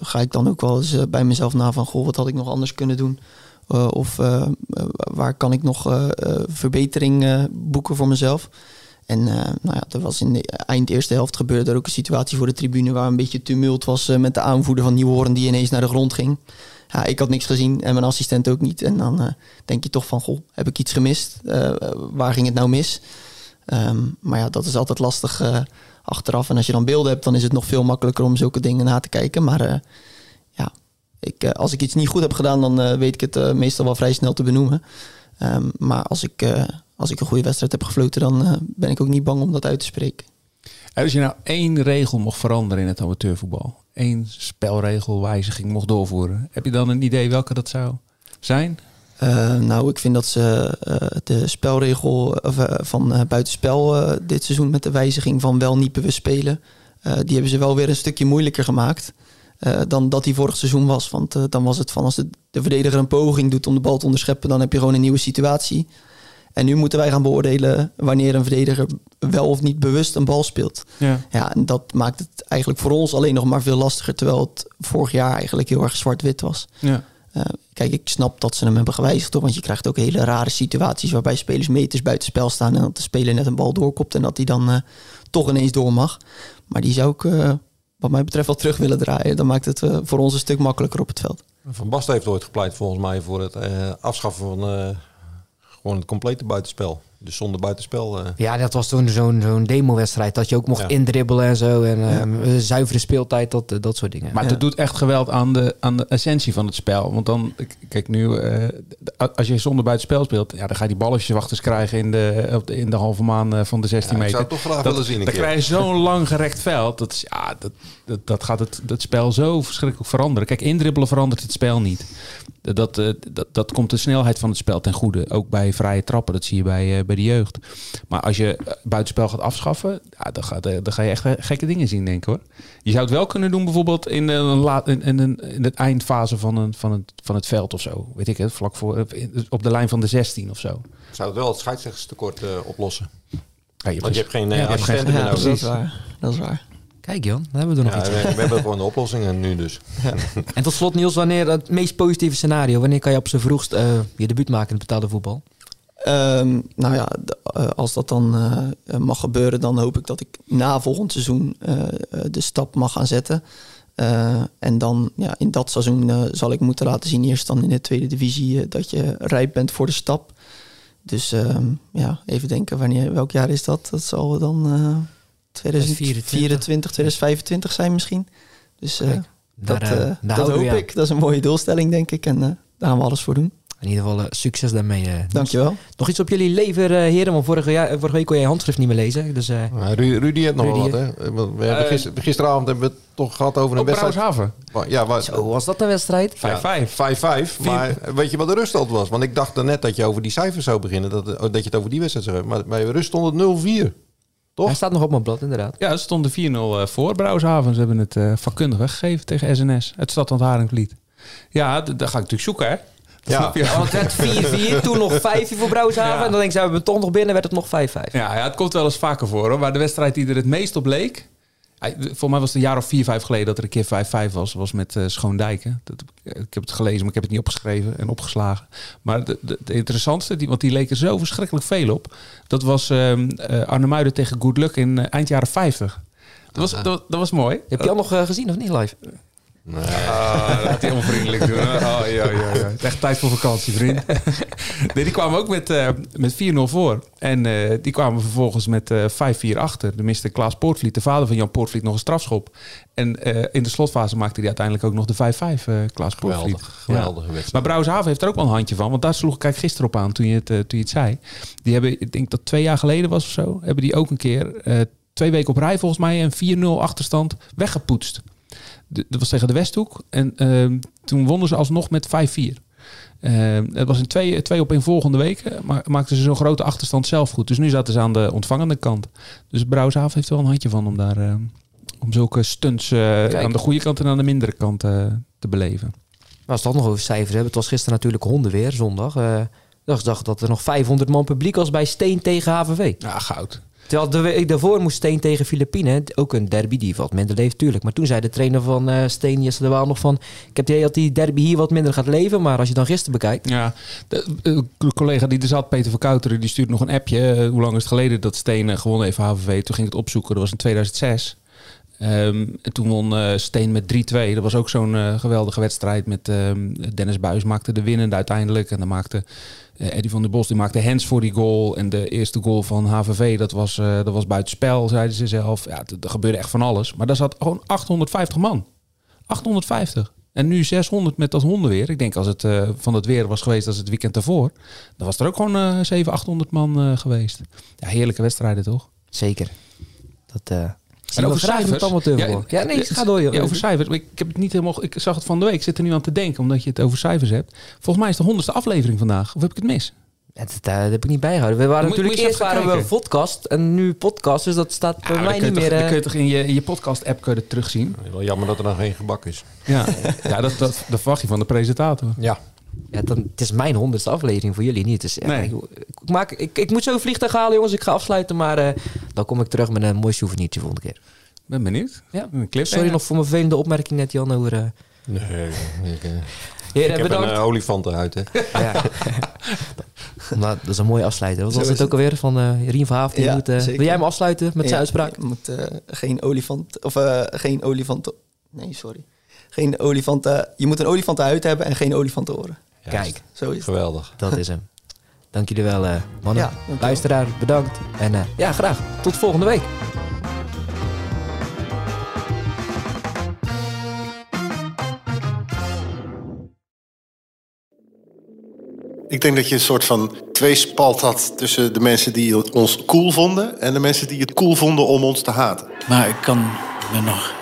B: ga ik dan ook wel eens bij mezelf na van... Goh, wat had ik nog anders kunnen doen? of waar kan ik nog verbetering boeken voor mezelf? En nou ja, er was in de eind eerste helft gebeurde er ook een situatie voor de tribune waar een beetje tumult was met de aanvoerder van Nieuwhoorn die ineens naar de grond ging. Ja, ik had niks gezien en mijn assistent ook niet. En dan uh, denk je toch van, goh, heb ik iets gemist? Uh, waar ging het nou mis? Um, maar ja, dat is altijd lastig uh, achteraf. En als je dan beelden hebt, dan is het nog veel makkelijker om zulke dingen na te kijken. Maar ja, ik, als ik iets niet goed heb gedaan, dan weet ik het meestal wel vrij snel te benoemen. Um, maar als ik als ik een goede wedstrijd heb gefloten, dan uh, ben ik ook niet bang om dat uit te spreken.
D: Als je nou één regel mocht veranderen in het amateurvoetbal, één spelregelwijziging mocht doorvoeren, heb je dan een idee welke dat zou zijn?
B: Uh, nou, ik vind dat ze uh, de spelregel van buitenspel dit seizoen met de wijziging van wel niet bewust spelen, die hebben ze wel weer een stukje moeilijker gemaakt dan dat die vorig seizoen was. Want dan was het van als de, de, verdediger een poging doet om de bal te onderscheppen, dan heb je gewoon een nieuwe situatie. En nu moeten wij gaan beoordelen wanneer een verdediger wel of niet bewust een bal speelt. Ja. ja, en dat maakt het eigenlijk voor ons alleen nog maar veel lastiger, terwijl het vorig jaar eigenlijk heel erg zwart-wit was. Ja. Uh, kijk, ik snap dat ze hem hebben gewijzigd, want je krijgt ook hele rare situaties waarbij spelers meters buiten spel staan en dat de speler net een bal doorkopt en dat hij dan uh, toch ineens door mag. Maar die zou ik, uh, wat mij betreft, wel terug willen draaien. Dan maakt het voor ons een stuk makkelijker op het veld.
C: Van Basten heeft ooit gepleit volgens mij voor het afschaffen van gewoon het complete buitenspel. Dus zonder buitenspel. Uh...
A: Ja, dat was toen zo'n zo'n demo-wedstrijd. Dat je ook mocht ja. indribbelen en zo. En ja. um, zuivere speeltijd, dat, dat soort dingen.
D: Maar ja. het doet echt geweld aan de, aan de essentie van het spel. Want dan, kijk nu, uh, als je zonder buitenspel speelt, ja, dan ga je die balletjes wachters krijgen in de, in de halve maan van de 16 meter. Ik
C: zou toch graag
D: dat,
C: willen zien.
D: Dan krijg je zo'n <laughs> lang gerekt veld. Dat, is, ja, dat, dat, dat gaat het, het spel zo verschrikkelijk veranderen. Kijk, indribbelen verandert het spel niet. Dat, dat, dat, dat komt de snelheid van het spel ten goede. Ook bij vrije trappen, dat zie je bij, bij de jeugd. Maar als je buitenspel gaat afschaffen, ja, dan, ga, dan ga je echt gekke dingen zien, denk ik hoor. Je zou het wel kunnen doen bijvoorbeeld in de, in, in, in, in de eindfase van, een, van, het, van het veld of zo. Weet ik het, vlak voor, op de lijn van de 16 of zo.
C: Zou het wel het scheidsrechterstekort uh, oplossen?
D: Ja, je
C: Want je hebt geen uh, assistenten meer nodig.
B: dat is waar. Dat is waar.
A: Kijk Jan, dan hebben we er nog
C: ja,
A: iets.
C: We, we hebben gewoon de oplossingen nu dus. <laughs>
A: Ja. en tot slot Niels, wanneer het meest positieve scenario, wanneer kan je op z'n vroegst uh, je debuut maken in het betaalde voetbal?
B: Um, nou ja, uh, als dat dan uh, mag gebeuren, dan hoop ik dat ik na volgend seizoen uh, de stap mag gaan zetten. en dan ja, in dat seizoen zal ik moeten laten zien, eerst dan in de tweede divisie, dat je rijp bent voor de stap. Dus ehm, ja, even denken, wanneer, welk jaar is dat? Dat zal dan 2024, 2025 zijn misschien. Dus Kijk, dat, daar, daar dat hoop ik. Dat is een mooie doelstelling, denk ik. En daar gaan we alles voor doen.
A: In ieder geval uh, succes daarmee. Uh,
B: Dankjewel.
A: Nog iets op jullie lever, uh, heren? Want vorige, jaar, vorige week kon jij handschrift niet meer lezen. Dus, uh,
C: Rudy, Rudy heeft nog Rudy, wat, hè? We hebben gister, gisteravond hebben we het toch gehad over een wedstrijd.
D: Brouwershaven.
A: Ja, waar, Zo, was dat een wedstrijd?
D: 5-5.
C: Ja, 5-5. Maar weet je wat de ruststand was? Want ik dacht net dat je over die cijfers zou beginnen. Dat, dat je het over die wedstrijd zou hebben. Maar bij rust stond het 0-4. Toch?
A: Hij staat nog op mijn blad, inderdaad.
D: Ja, er stonden 4-0 voor. Brouwershaven. Ze hebben het uh, vakkundig weggegeven tegen SNS. Het Stad Haringvliet. Ja, daar ga ik natuurlijk zoeken, hè?
A: Ja, want het werd 4-4, toen nog 5 voor Brouwershaven. Ja. En dan denk ik, zijn we toch nog binnen, werd het nog 5-5.
D: Ja, ja, het komt wel eens vaker voor hoor. Maar de wedstrijd die er het meest op leek... Voor mij was het een jaar of 4, 5 geleden dat er een keer 5-5 was. was met uh, Schoondijken. Dat, ik heb het gelezen, maar ik heb het niet opgeschreven en opgeslagen. Maar de, interessantste, die, want die leken zo verschrikkelijk veel op. Dat was uh, Arnhemuiden tegen Good Luck in uh, eind jaren 50. Dat was, dat, dat was mooi.
A: Heb je al nog gezien of niet live?
D: Nee. Ah, laat hij onvriendelijk doen. Oh, ja, ja, ja. <laughs> Echt tijd voor vakantie, vriend. <laughs> nee, die kwamen ook met, uh, met 4-0 voor. En uh, die kwamen vervolgens met uh, 5-4 achter. De miste Klaas Poortvliet, de vader van Jan Poortvliet, nog een strafschop. En in de slotfase maakte hij uiteindelijk ook nog de 5-5, Klaas Poortvliet.
C: Geweldig, geweldige ja. wedstrijd.
D: Maar Brouwershaven heeft er ook wel een handje van. Want daar sloeg ik gisteren op aan toen je, het, toen je het zei. Die hebben, ik denk dat twee jaar geleden was of zo, hebben die ook een keer... twee weken op rij volgens mij een 4-0 achterstand weggepoetst dat was tegen de Westhoek. En uh, toen wonnen ze alsnog met 5-4. Uh, het was in twee, twee op een volgende weken, maar maakten ze zo'n grote achterstand zelf goed. Dus nu zaten ze aan de ontvangende kant. Dus Brouwshaven heeft wel een handje van om daar uh, om zulke stunts uh, aan de goede kant en aan de mindere kant te beleven.
A: Als we het nog over cijfers hebben, het was gisteren natuurlijk hondenweer, zondag. ik dacht dat er nog 500 man publiek was bij Steen tegen HVV.
D: Ja, goud.
A: Terwijl de week daarvoor moest Steen tegen Filipine. Ook een derby die wat minder leeft, tuurlijk. Maar toen zei de trainer van uh, Steen, Jesse de Waal, nog van... Ik heb het dat die derby hier wat minder gaat leven. Maar als je dan gisteren bekijkt...
D: Ja, de, de collega die er zat, Peter van Kouteren, die stuurt nog een appje. Uh, hoe lang is het geleden dat Steen gewonnen heeft HVV? Toen ging het opzoeken. Dat was in 2006. Um, en toen won Steen met 3-2. Dat was ook zo'n geweldige wedstrijd. Met um, Dennis Buis maakte de winnende uiteindelijk. En dan maakte uh, Eddie van der Bos die maakte hands voor die goal. En de eerste goal van HVV, dat was, dat was buitenspel, zeiden ze zelf. Ja, er gebeurde echt van alles. Maar daar zat gewoon 850 man. 850. En nu 600 met dat hondenweer. Ik denk als het van het weer was geweest als het weekend daarvoor. Dan was er ook gewoon 700, 800 man geweest. Ja, heerlijke wedstrijden toch?
A: Zeker. Dat Wel graag in het amateurvoetbal. Ja, nee, ga door, joh.
D: Ja, over cijfers. Ik heb het niet helemaal. Ik zag het van de week. Ik zit er nu aan te denken, omdat je het over cijfers hebt. Volgens mij is de honderdste aflevering vandaag. Of heb ik het mis?
A: Ja, dat, eh, dat heb ik niet bijgehouden. We waren
D: Moet-
A: natuurlijk
D: moet
A: eerst waren we
D: kijken.
A: podcast en nu podcast, dus dat staat bij
D: Ja,
A: mij
D: dan kun je
A: niet meer.
D: toch- dan
A: eh,
D: kun je toch in je, in je podcast-app kun je het terugzien.
C: Wel jammer dat er nog geen gebak is.
D: Ja, <laughs> ja dat, dat, dat verwacht je van de presentator.
C: Ja.
A: Ja, dan, het is mijn honderdste aflevering voor jullie niet. Dus, ja,
D: Nee.
A: ik, ik maak, ik, ik moet zo een vliegtuig halen, jongens. Ik ga afsluiten, maar eh, dan kom ik terug met een mooi souvenirtje volgende keer.
D: Ben benieuwd.
A: Ja.
D: Een clip.
A: Sorry nog voor mijn vervelende opmerking net, Jan, over... eh
C: Nee, ik,
A: Heren,
C: ik heb
A: bedankt.
C: een uh, olifantenhuid, hè. <laughs>
A: Ja. <laughs> Nou, dat is een mooie afsluiter. Wat was het ook alweer van eh Rien van
B: Ja,
A: moet,
B: zeker.
A: wil jij hem afsluiten met zijn uitspraak?
B: Je moet eh, geen olifant... Of eh, geen olifant... Nee, sorry. Geen olifanten... Je moet een olifantenhuid hebben en geen olifantenoren.
A: Kijk,
B: Zo is het.
C: Geweldig.
A: dat is hem. Dank jullie wel, eh, mannen.
B: Ja.
A: Luisteraar, bedankt. En eh, ja, graag. Tot volgende week.
E: Ik denk dat je een soort van tweespalt had tussen de mensen die ons cool vonden en de mensen die het cool vonden om ons te haten.
F: Maar ik kan me nog